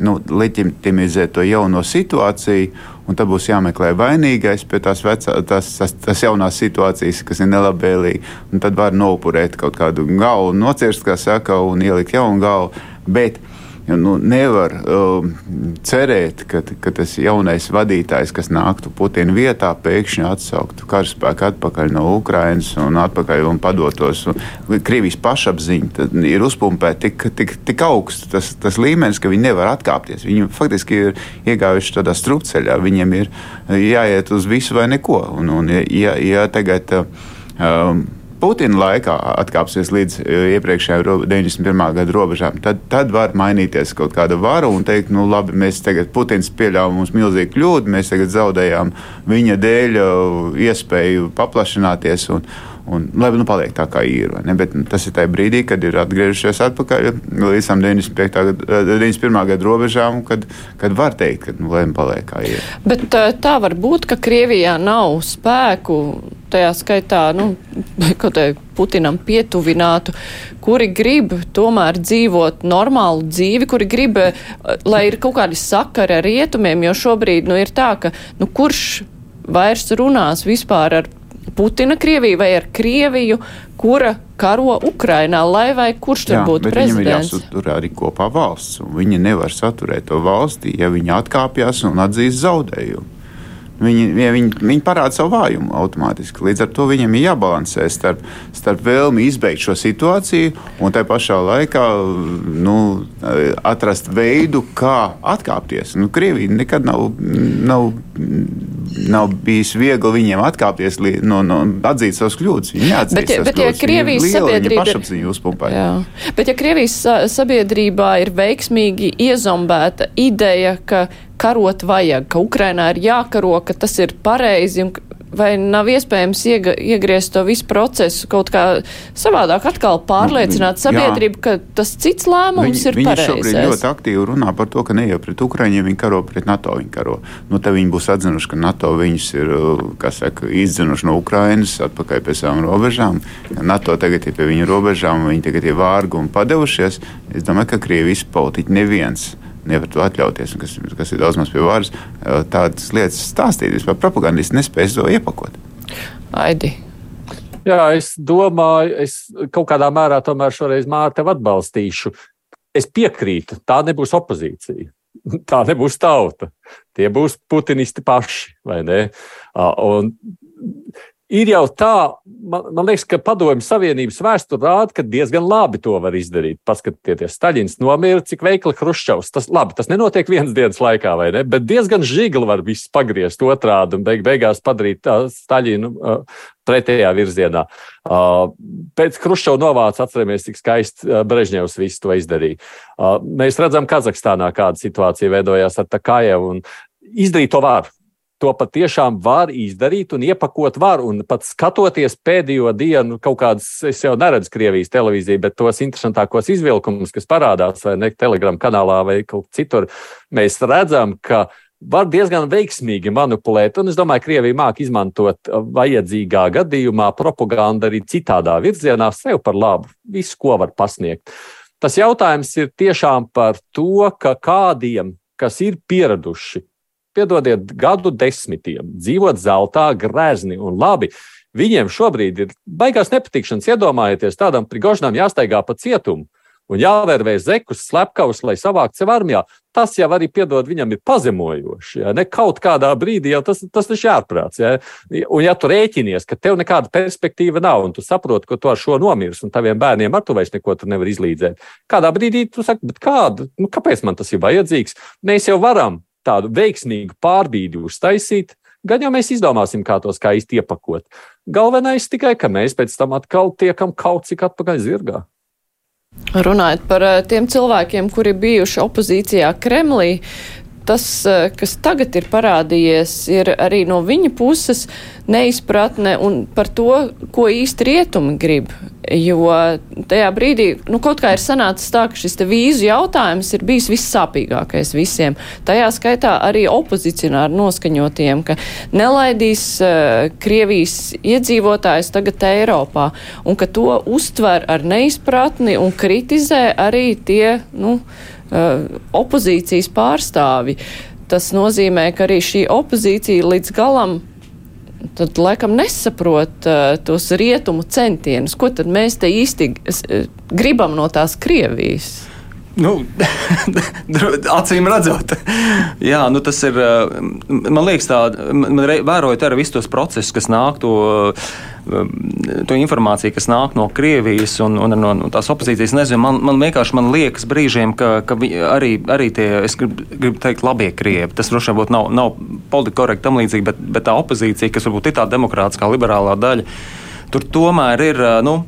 nu, leģitimizēt to jauno situāciju, un tad būs jāmeklē vainīgais pie tās, vecā, tās, tās, tās jaunās situācijas, kas ir nelabvēlīgas. Tad var nopurēt kaut kādu galvu, nocirst, kā saka, un ielikt jaunu galvu. Bet nu, nevar um, cerēt, ka, ka tas jaunais vadītājs, kas nāktu Putina vietā, pēkšņi atsauktu karaspēku atpakaļ no Ukrainas un atpakaļ un padotos. Un Krievijas pašapziņa ir uzpumpēta tik, tik, tik augstu tas, tas līmenis, ka viņi nevar atkāpties. Viņi faktiski ir iegājuši tādā strupceļā. Viņiem ir jāiet uz visu vai neko. Un, un, ja, ja tagad, um, Putina laikā atkāpsies līdz e, iepriekšējām 91. gada robežām, tad, tad var mainīties kaut kāda vara un teikt, nu labi, mēs tagad Putins pieļāva mums milzīgu kļūdu, mēs tagad zaudējām viņa dēļ e, iespēju paplašināties. Un, Un, lai nu paliek tā, kā ir. Bet nu, tas ir tajā brīdī, kad ir atgriežušies atpakaļ līdz 95. Gada, 91. gada robežām, kad, kad var teikt, ka nu, nu paliek kā ir. Bet tā var būt, ka Krievijā nav spēku tajā skaitā, nu, kaut kā Putinam pietuvinātu, kuri grib tomēr dzīvot normālu dzīvi, kuri grib, lai ir kaut kādi sakari ar rietumiem, jo šobrīd, nu, ir tā, ka, nu, kurš vairs runās vispār ar Putina Krieviju vai ar Krieviju, kura karo Ukrainā, lai vai kurš tur Jā, būtu prezidents. Viņam ir jāsatur arī kopā valsts, un viņi nevar saturēt to valstī, ja viņi atkāpjas un atzīst zaudējumu. Viņi, viņi, viņi parāda savu vājumu automātiski. Līdz ar to viņam ir jābalansē starp, starp vēlmi izbeigt šo situāciju un tā pašā laikā nu, atrast veidu, kā atkāpties. Nu, Krievija nekad nav, nav, nav bijis viegli viņiem atkāpties no, no atzīt savas kļūdas. Viņi neatzīst bet, ja, bet, ja Krievijas liela, sabiedrība pašapziņu uzpumpē. Bet ja Krievijas sabiedrībā ir veiksmīgi iezombēta ideja, ka karot vajag, ka Ukrainā ir jākaro, ka tas ir pareizi un vai nav iespējams iega, iegriezt to visu procesu kaut kā savādāk, atkal pārliecināt sabiedrību, Jā. ka tas cits lēmums viņi, ir viņi pareizais. Viņi šobrīd ļoti aktīvi runā par to, ka ne jau pret Ukraiņiem viņi karo, pret NATO viņi karo. Nu, tad viņi būs atzinuši, ka NATO viņus ir, saka, izdzinuši no Ukrainas atpakaļ pie savām robežām. NATO tagad ir pie viņu robežām, viņi tagad ir vārgi un padevušies. Es domāju, ka Krievijas politiķi neviens nevar to atļauties, kas, kas ir daudz maz pie varas, tādas lietas stāstīt. Vispār propagandisti nespēj to iepakot. Aidi. Jā, es domāju, es kaut kādā mērā tomēr šoreiz Mārtu atbalstīšu. Es piekrītu, tā nebūs opozīcija. Tā nebūs tauta. Tie būs putinisti paši, vai ne? Un Ir jau tā, man, man liekas, ka Padomju Savienības vēsture rāda, ka diezgan labi to var izdarīt. Paskatieties, Staļins nomira, cik veikli Hruščovs. Tas, labi, tas nenotiek vienas dienas laikā, vai ne? Bet diezgan žigli var viss pagriezt otrādi un beig, beigās padarīt uh, Staļinu uh, pretējā virzienā. Uh, pēc Hruščova novāca, atceramies, cik skaisti Brežņevs visu to izdarīja. Uh, mēs redzam, Kazahstānā kāda situācija veidojās ar Takajevu un izdarīt to var to patiešām var izdarīt un iepakot var. Un pat skatoties pēdējo dienu, kaut kādas, es jau neredzu Krievijas televīziju, bet tos interesantākos izvilkumus, kas parādās vai ne Telegram kanālā vai kaut citur, mēs redzam, ka var diezgan veiksmīgi manipulēt. Un es domāju, ka Krievija māca izmantot vajadzīgā gadījumā propagandu arī citādā virzienā, sev par labu, visu, ko var pasniegt. Tas jautājums ir tiešām par to, kādiem, kas ir pieraduši piedodiet, gadu desmitiem dzīvot zeltā, grezni un labi. Viņiem šobrīd ir baigās nepatikšanas. Iedomājieties, tādam prigožnam jāstaigā pa cietumu un jāvērvē zekus, slepkavus, lai savāktu sev armijā. Tas jau arī, piedod, viņam ir pazemojoši. Ja? Ne kaut kādā brīdī jau tas, tas ir ārprāts. Ja? Un, ja tu rēķinies, ka tev nekāda perspektīva nav, un tu saproti, ka tu ar šo nomirs, un taviem bērniem ar to vairs neko nevar izlīdzēt, kādā brīdī tu saki, kādu, nu, kāpēc man tas ir vajadzīgs? Mēs jau varam tādu veiksmīgu pārbīdi uztaisīt, gan jau mēs izdomāsim, kā to skaisti iepakot. Galvenais tikai, ka mēs pēc tam atkal tiekam kaut cik atpakaļ zirgā. Runājot par eh, tiem cilvēkiem, kuri bijuši opozīcijā Kremlī, tas, eh, kas tagad ir parādījies, ir arī no viņa puses neizpratne par to, ko īsti rietumi grib. Jo tajā brīdī, nu, kaut kā ir sanācis tā, ka šis vīzu jautājums ir bijis vissāpīgākais visiem. Tajā skaitā arī opozicionāri noskaņotiem, ka nelaidīs uh, Krievijas iedzīvotājs tagad Eiropā un ka to uztver ar neizpratni un kritizē arī tie, nu, Uh, opozīcijas pārstāvi. Tas nozīmē, ka arī šī opozīcija līdz galam tad laikam nesaprot uh, tos rietumu centienus. Ko tad mēs te īsti uh, gribam no tās Krievijas? Nu, acīm redzot, jā, nu tas ir. Man liekas, tā, man vērojot arī visus tos procesus, kas nāk to, to informāciju, kas nāk no Krievijas un, un no, no tās opozīcijas. Nezinu, man, man vienkārši man liekas brīžiem, ka, ka arī, arī tie, es gribu, gribu teikt, labie krievi. Tas droši vien nav, nav politiski korekti tam līdzīgi, bet, bet tā opozīcija, kas varbūt ir tā demokrātiskā liberālā daļa, tur tomēr ir. Nu,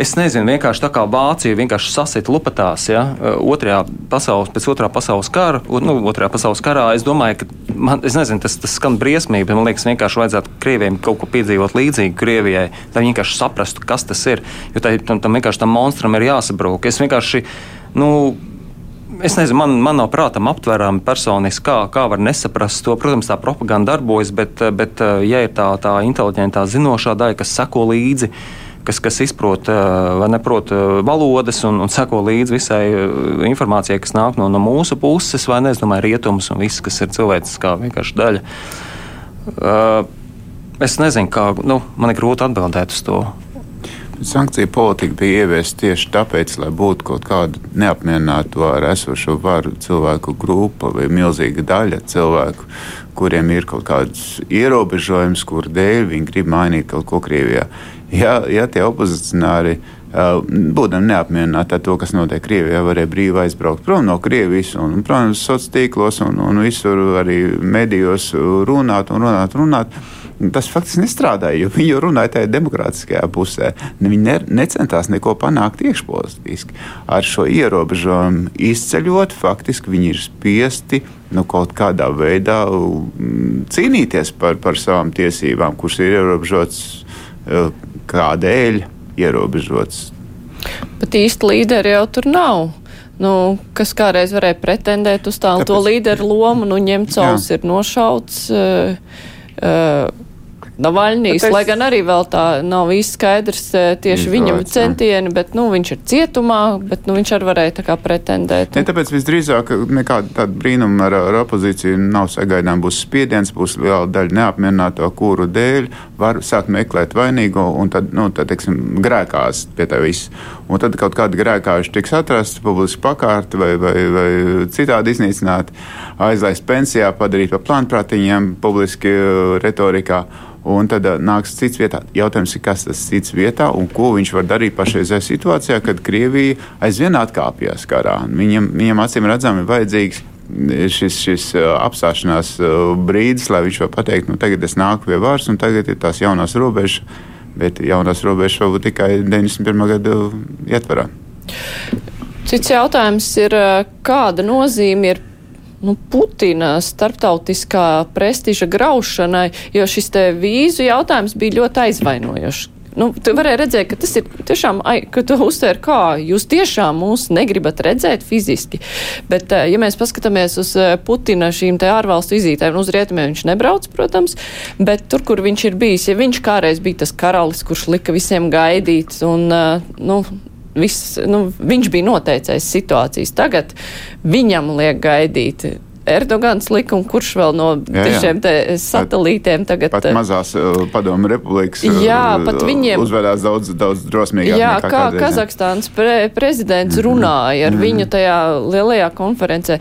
Es nezinu, vienkārši tā kā Vācija vienkārši sasita lupatās, ja, otrajā pasaules, pēc otrā pasaules kara, nu, otrajā pasaules karā, es domāju, ka, man, es nezinu, tas, tas skan briesmīgi, bet man liekas, vienkārši vajadzētu Krievijai kaut ko piedzīvot līdzīgu Krievijai, lai viņi vienkārši saprastu, kas tas ir, jo tā, tam, tam vienkārši tam monstram ir jāsabrūk. Es vienkārši, nu, es nezinu, man, man nav prātam aptverami personiski, kā, kā var nesaprast to. Protams, tā propaganda darbojas, bet, bet ja ir tā, tā inteliģentā zinošā daļa, kas seko līdzi, kas, kas izprot vai neprot valodas un, un seko līdzi visai informācijai, kas nāk no, no mūsu puses, vai ne, es domāju, rietumus un viss, kas ir cilvēciskā vienkārši daļa. Es nezinu, kā, nu, man ir grūti atbildēt uz to. Sankcija politika bija ieviesta tieši tāpēc, lai būtu kaut kāda neapmierināta ar esošo varu cilvēku grupa vai milzīga daļa cilvēku, kuriem ir kaut kādas ierobežojums, kur dēļ viņi grib mainīt kaut ko Krievijā ja, ja tie opozicionāri uh, būdami neapmierināti ar to, kas notiek Krievijā, varēja brīvi aizbraukt prom no Krievijas un, protams, sociālos tīklos un, un visur arī medijos runāt un runāt. runāt. Tas faktiski nestrādāja, jo viņi runāja tajā demokrātiskajā pusē. Viņi ne, necentās neko panākt iekšpolitiski. Ar šo ierobežojumu izceļot, faktiski viņi ir spiesti nu, kaut kādā veidā cīnīties par, par savām tiesībām, kuras ir ierobežotas kādēļ ierobežots. Bet īsti līderi jau tur nav. Nu, kas kādreiz varēja pretendēt uz tā, Tāpēc... līderu lomu, nu, ņemts ir nošauts. Uh, uh, Navaļnijas, es... lai gan arī vēl tā nav īsti skaidrs tieši Izvārds, viņam centieni, bet, nu, viņš ir cietumā, bet, nu, viņš arī varēja tā kā pretendēt. Ne, tāpēc visdrīzāk nekāda tāda brīnuma ar, ar opozīciju nav sagaidām. Būs spiediens, būs liela daļa neapmierināto, kuru dēļ var sākt meklēt vainīgo un tad, nu, tad teiksim, grēkās pie tā viss. Un tad kaut kāda grēkāša tiks atrasta, publiski pakārta vai, vai, vai citādi iznīcināta, aizlaist pensijā, padarīt par plānprātiņiem publiski retorikā. Un tad nāks cits vietā. Jautājums ir, kas tas cits vietā un ko viņš var darīt pašreizējā situācijā, kad Krievija aizvien atkāpjas karā. Viņam, viņam acīm redzami ir vajadzīgs šis, šis apstāšanās brīdis, lai viņš var pateikt, nu tagad es nāku pie varas un tagad ir tās jaunās robežas, bet jaunās robežas varbūt tikai 91. gada ietvarā. Cits jautājums ir, kāda nozīme ir nu, Putina starptautiskā prestiža graušanai, jo šis te vīzu jautājums bija ļoti aizvainojošs. Nu, tu varēji redzēt, ka tas ir tiešām, ka tu uztver, kā jūs tiešām mūs negribat redzēt fiziski. Bet, eh, ja mēs paskatāmies uz eh, Putina šīm te ārvalstu vizītēm, uz rietumiem viņš nebrauc, protams, bet tur, kur viņš ir bijis, ja viņš kādreiz bija tas karalis, kurš lika visiem gaidīt un, eh, nu, viss, nu, viņš bija noteicējis situācijas. Tagad viņam liek gaidīt. Erdogans likuma, kurš vēl no jā, jā. šiem satelītiem tagad. Pat mazās uh, padomu republikas jā, pat viņiem, uzvedās daudz, daudz drosmīgāk. Jā, kā kādreiz, Kazahstānas pre, prezidents mm -hmm. runāja ar mm -hmm. viņu tajā lielajā konferencē.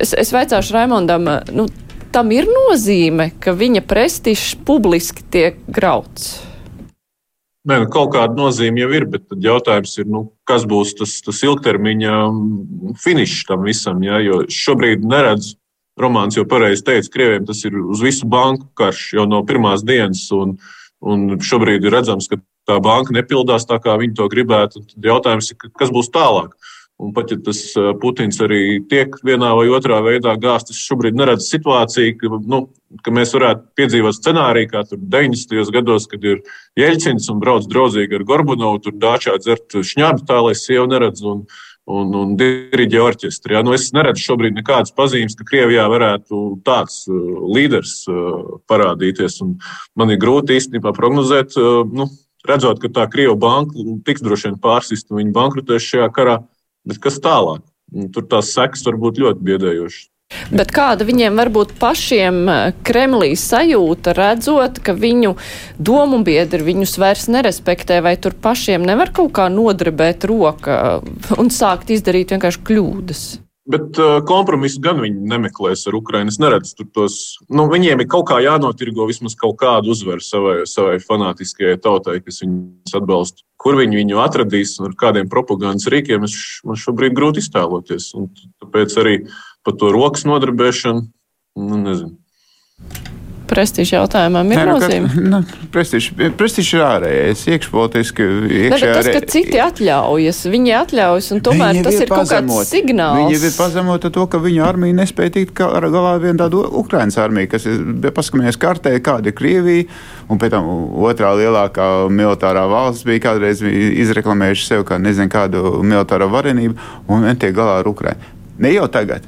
Es, es veicāšu Raimondam, nu, tam ir nozīme, ka viņa prestižs publiski tiek grauts. Nē, nu, kaut kāda nozīme jau ir, bet jautājums ir, nu, kas būs tas, tas ilgtermiņa finišs tam visam. Ja? Jo šobrīd neredzu, Romāns jau pareizi teica, Krievijam tas ir uz visu banku karš jau no pirmās dienas, un, un šobrīd ir redzams, ka tā banka nepildās tā, kā viņi to gribētu. Tad jautājums ir, kas būs tālāk. Un pat ja tas Putins arī tiek vienā vai otrā veidā gāzts, es šobrīd neredzu situāciju, ka, nu, ka mēs varētu piedzīvot scenāriju, kā tur 90. gados, kad ir Jeļcins un brauc draudzīgi ar Gorbunovu, tur dāčā dzert šņābi tā, lai sievu neredzu. Un, un, un diriģē orķestri. Ja? Nu, es neredzu šobrīd nekādas pazīmes, ka Krievijā varētu tāds uh, līderis uh, parādīties. Man ir grūti īstenībā prognozēt, uh, nu, redzot, ka tā Krievija banka tiks droši vien pārsist un viņa bankrotēs šajā karā. Bet kas tālāk? Tur tās sekas var būt ļoti biedējošas. Bet kāda viņiem var būt pašiem eh, Kremlī sajūta, redzot, ka viņu domu biedri viņus vairs nerespektē, vai tur pašiem nevar kaut kā nodrebēt roka un sākt izdarīt vienkārši kļūdas? Bet uh, kompromisu gan viņi nemeklēs ar Ukraiņu. Es neredzu tur tos. Nu, viņiem ir kaut kā jānotirgo vismaz kaut kādu uzvaru savai, savai fanātiskajai tautai, kas viņus atbalsta. Kur viņi viņu atradīs un ar kādiem propagandas rīkiem, es, man šobrīd grūti iztēloties. Un tāpēc arī par to rokas nodarbēšanu, nu, nezinu prestiža jautājumam ir Nē, nu, nozīme? Nu, prestižs ir ārējais, iekšpolitiski. Bet tas, ka citi atļaujas, viņi atļaujas, un tomēr tas ir, ir kaut kāds signāls. Viņi ir pazemota to, ka viņu armija nespēja tikt galā ar vienu tādu Ukrainas armiju, kas ir, paskatāmies kartē, kāda ir Krievija, un pēc tam otrā lielākā militārā valsts bija kādreiz izreklamējuši sev kā nezinu kādu militāro varenību, un netiek galā ar Ukrainu. Ne jau tagad.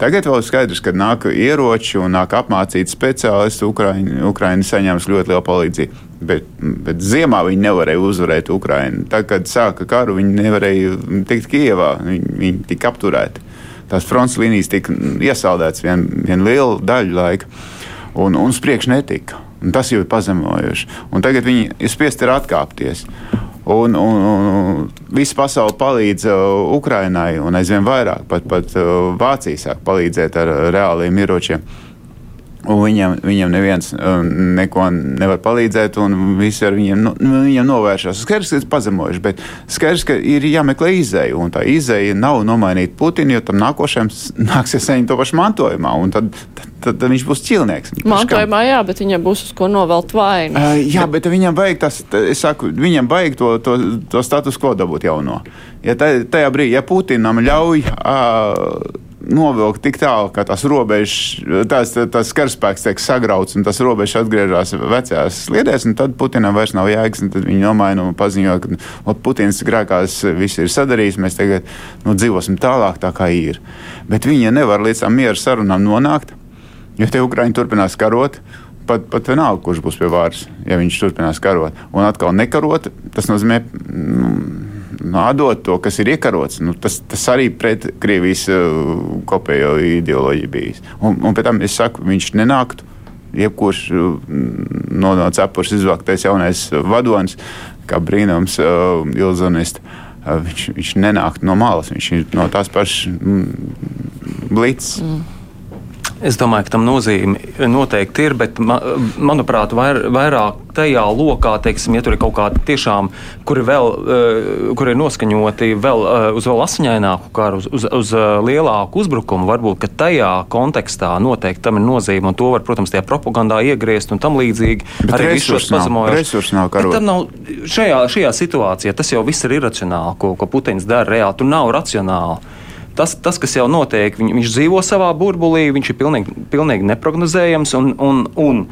Tagad vēl skaidrs, ka nāk ieroči un nāk apmācīti speciālisti. Ukraiņi, Ukraiņi saņems ļoti lielu palīdzību. Bet, bet ziemā viņi nevarēja uzvarēt Ukraiņu. Tad, kad sāka karu, viņi nevarēja tikt Kijevā. Viņi, viņi tika apturēti. Tās fronts līnijas tika iesaldētas vienu vien lielu daļu laika, un, un uz priekšu netika. Un tas jau ir pazemojoši. Un tagad viņi ir spiesti atkāpties. Un, un, un visa pasaule palīdz uh, Ukrainai, un aizvien vairāk pat, pat uh, Vācija sāk palīdzēt ar reāliem ieročiem. Un viņam, viņam neviens um, neko nevar palīdzēt, un visi ar viņiem, nu, viņiem novēršas. Skaidrs, ka tas ir pazemojuši, bet skaidrs, ka ir jāmeklē izēja. Un tā izēja nav nomainīt Putinu, jo tam nākošajam nāksies saņemt to pašu mantojumā. Tad, tad, tad, tad viņš būs cilnieks. Mantojumā, jā, bet viņam būs uz ko novelt vainu. Uh, jā, bet viņam vajag tas, es saku, viņam vajag to, to, to status quo dabūt jauno. Ja tajā brīdī, ja Putinam ļauj. Uh, novilkt tik tālu, ka tās robežas, tās, tās karaspēks tiek sagrauts un tas robežas atgriežas vecajās sliedēs, un tad Putinam vairs nav jēgas, un tad viņi nomaina un paziņo, ka nu, Putins grēkās viss ir sadarījis, mēs tagad nu, dzīvosim tālāk tā kā ir. Bet viņi nevar līdz tam miera sarunām nonākt, jo te Ukraiņi turpinās karot pat, pat vienalga, kurš būs pie varas, ja viņš turpinās karot. Un atkal nekarot, tas nozīmē. Nu, atdot to, kas ir iekarots, nu, tas, tas arī pret Krievijas uh, kopējo ideoloģiju bijis. Un, un pēc tam es saku, viņš nenāktu. Jebkurš no, no cepures izvilktais jaunais vadonis, kā brīnums, uh, ilzonists, uh, viņš, viņš nenāk no malas, viņš ir no tās pašas mm, blīces. Mm. Es domāju, ka tam nozīme noteikti ir, bet, manuprāt, vair, vairāk tajā lokā, teiksim, ja tur ir kaut kādi tiešām, kuri vēl, eh, kur ir noskaņoti vēl eh, uz vēl asiņaināku karu, uz, uz, uz eh, lielāku uzbrukumu, varbūt, tajā kontekstā noteikti tam ir nozīme, un to var, protams, tajā propagandā iegriezt un tam līdzīgi. Bet arī pazemojumus. Nav, nav, nav šajā, šajā situācijā tas jau viss ir iracionāli, ko, ko Putins dara reāli. Tur nav racionāli tas, tas, kas jau notiek, viņ, viņš dzīvo savā burbulī, viņš ir pilnīgi, pilnīgi neparedzējams. Un, un, un,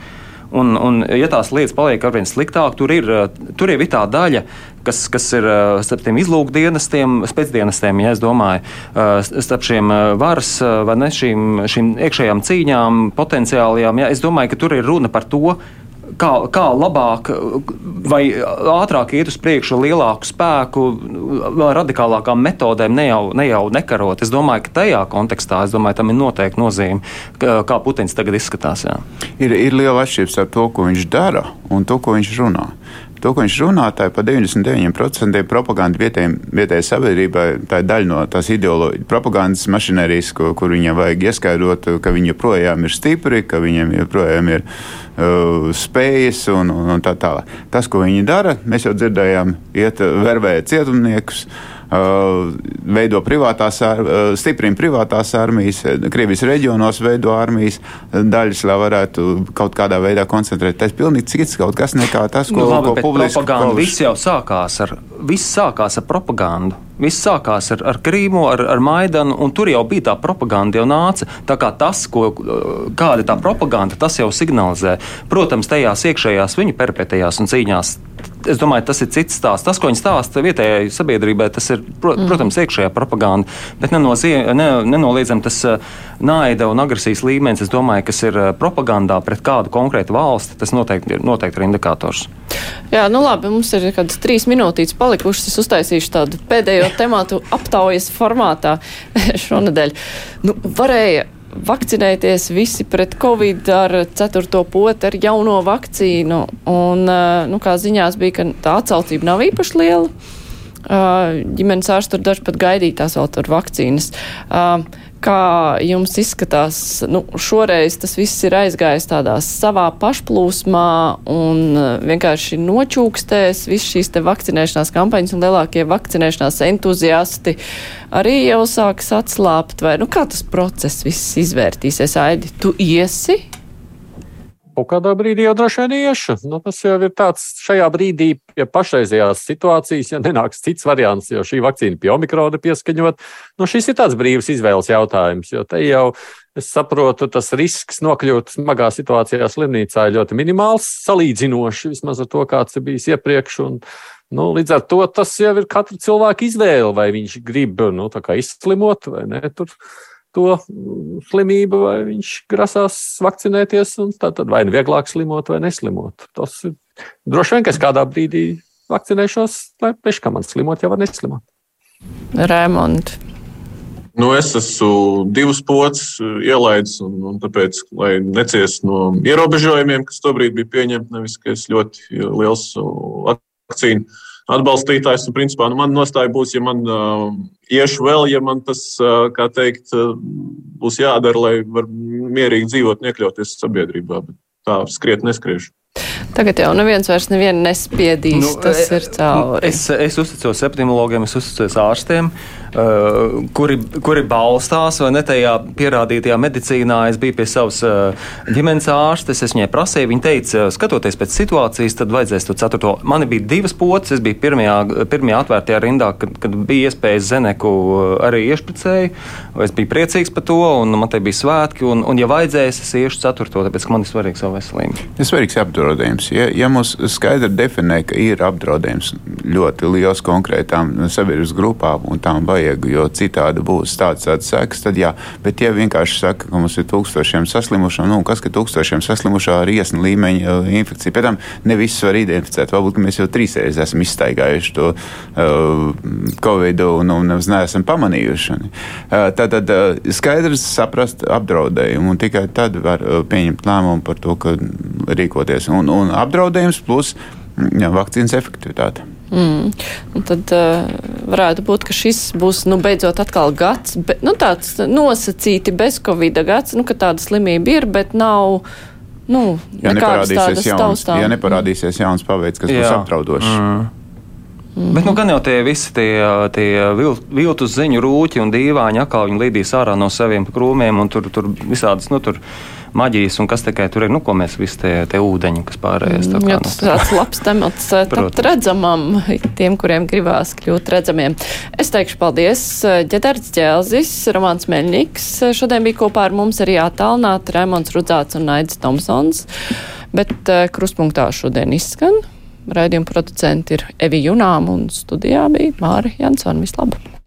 un, un, ja tās lietas paliek ar vien sliktāk, tur ir, tur ir tā daļa, kas, kas ir starp tiem izlūkdienestiem, spēcdienestiem, ja es domāju, starp šiem varas vai ne šīm, šīm iekšējām cīņām, potenciālajām. Ja, es domāju, ka tur ir runa par to, kā, kā labāk vai ātrāk iet uz priekšu ar lielāku spēku, radikālākām metodēm, ne jau, ne jau nekarot. Es domāju, ka tajā kontekstā domāju, tam ir noteikti nozīme, kā Putins tagad izskatās. Jā. Ir, ir liela atšķirība starp to, ko viņš dara un to, ko viņš runā. To, ko viņš runā, tā ir par 99% propaganda vietējai, sabiedrībai. Tā ir daļa no tās ideoloģijas, propagandas mašinērijas, ko, kur viņam vajag ieskaidrot, ka viņi joprojām ir stipri, ka viņiem joprojām ir uh, spējas un, un, tā tālāk. Tas, ko viņi dara, mēs jau dzirdējām, iet vervēt cietumniekus. Uh, veido privātās, uh, stiprina privātās armijas, Krievijas reģionos veido armijas daļas, lai varētu kaut kādā veidā koncentrēt. Tas ir pilnīgi cits kaut kas nekā tas, ko, nu, labi, ko publiski propaganda. Viss jau sākās ar, viss sākās ar propagandu. Viss sākās ar, ar Krīmu, ar, ar Maidanu, un tur jau bija tā propaganda, jau nāca. Tā kā tas, ko, kāda ir tā propaganda, tas jau signalizē. Protams, tajās iekšējās viņu peripētajās un cīņās. Es domāju, tas ir cits stāsts. Tas, ko viņi stāsta vietējai sabiedrībai, tas ir, mm. protams, iekšējā propaganda, bet nenoliedzami tas naida un agresijas līmenis, es domāju, kas ir propagandā pret kādu konkrētu valsti, tas noteikti, noteikti ir indikators. Jā, nu labi, mums ir kādas trīs minūtītes palikušas. Es uztaisīšu tādu pēdējo tematu aptaujas formātā šonadēļ. Nu, varēja vakcinēties visi pret covid ar ceturto potu, ar jauno vakcīnu. Un, uh, nu, kā ziņās bija, ka tā atsaucība nav īpaši liela. Uh, ģimenes ārsts tur daži pat gaidītās vēl tur vakcīnas. Uh, Kā jums izskatās, nu, šoreiz tas viss ir aizgājis tādā savā pašplūsmā un vienkārši nočūkstēs viss šīs te vakcinēšanās kampaņas un lielākie vakcinēšanās entuziasti arī jau sāks atslāpt, vai, nu, kā tas process viss izvērtīsies, Aidi, tu iesi Kaut kādā brīdī jau droši vien iešu. Nu, tas jau ir tāds šajā brīdī, pie pašreizējās situācijas, ja nenāks cits variants, jo šī vakcīna pie omikrona pieskaņot. Nu, šis ir tāds brīvs izvēles jautājums, jo te jau es saprotu, tas risks nokļūt smagā situācijā slimnīcā ir ļoti minimāls, salīdzinoši vismaz ar to, kāds ir bijis iepriekš. Un, Nu, līdz ar to tas jau ir katra cilvēka izvēle, vai viņš grib nu, izslimot vai nē. Tur to slimību, vai viņš grasās vakcinēties, un tad vai nu vieglāk slimot vai neslimot. Tas ir droši vien, ka es kādā brīdī vakcinēšos, lai pēc kā man slimot, jau var neslimot. Rēmont. Nu, es esmu divus pocis ielaidis, un, un tāpēc, lai neciestu no ierobežojumiem, kas tobrīd bija pieņemti, nevis ka es ļoti liels vakcīnu atbalstītājs. Un, principā, nu, man nostāja būs, ja man uh, iešu vēl, ja man tas, uh, kā teikt, uh, būs jādara, lai var mierīgi dzīvot un iekļauties sabiedrībā. Bet tā skriet neskriešu. Tagad jau neviens vairs nespiedīs. Nu, tas e, ir cauri. Es, es uzticos epidemiologiem, es uzticos ārstiem. Uh, kuri, kuri balstās vai ne tajā pierādītajā medicīnā. Es biju pie savas uh, ģimenes ārstes, es viņai prasīju, viņa teica, skatoties pēc situācijas, tad vajadzēs to ceturto. Man bija divas pocis, es biju pirmajā, pirmajā atvērtajā rindā, kad, kad bija iespējas zeneku uh, arī iešpricēju. Es biju priecīgs par to, un man te bija svētki, un, un ja vajadzēs, es iešu ceturto, tāpēc, ka man ir svarīga savu veselību. Ir svarīgs apdraudējums. Ja, ja mums skaidri definē, ka ir apdraudējums ļoti liels konkrētām sabiedrības grupām un tām vajag jo citādi būs tāds tāds seks, tad jā. Bet, ja vienkārši saka, ka mums ir tūkstošiem saslimušo, nu, kas ir tūkstošiem saslimušo ar iesnu līmeņa uh, infekciju, pēc tam ne visus var identificēt. Varbūt mēs jau trīs reizes esam izstaigājuši to uh, covid un, un neesam pamanījuši. Uh, tad tad uh, skaidrs saprast apdraudējumu, un tikai tad var uh, pieņemt lēmumu par to, ka rīkoties. Un, un apdraudējums plus jā, vakcīnas efektivitāte. Mm. Un tad uh, varētu būt, ka šis būs nu, beidzot atkal gads, bet, nu, tāds nosacīti bez covid gads, nu, ka tāda slimība ir, bet nav. Nu, ja neparādīsies, jauns, taustām. ja neparādīsies jauns paveids, kas Jā. būs apdraudošs. Mm. Mm -hmm. Bet nu, gan jau tie visi tie, tie vil, viltus ziņu rūķi un dīvāņi atkal viņi lidīs ārā no saviem krūmiem un tur, tur visādas, nu, tur maģijas, un kas tikai tur ir, nu, ko mēs visi tie, tie ūdeņi, kas pārējais. Tā kā, tas nu, tāds labs temats eh, tapt redzamam, tiem, kuriem gribās kļūt redzamiem. Es teikšu paldies Ģedards Ģēlzis, Romāns Meļņiks. Šodien bija kopā ar mums arī attālināt Raimons Rudzāts un Naidis Tomsons, bet eh, kruspunktā šodien izskan. Raidījuma producenti ir Evi Junām un studijā bija Māri Jansona. Vislabāk!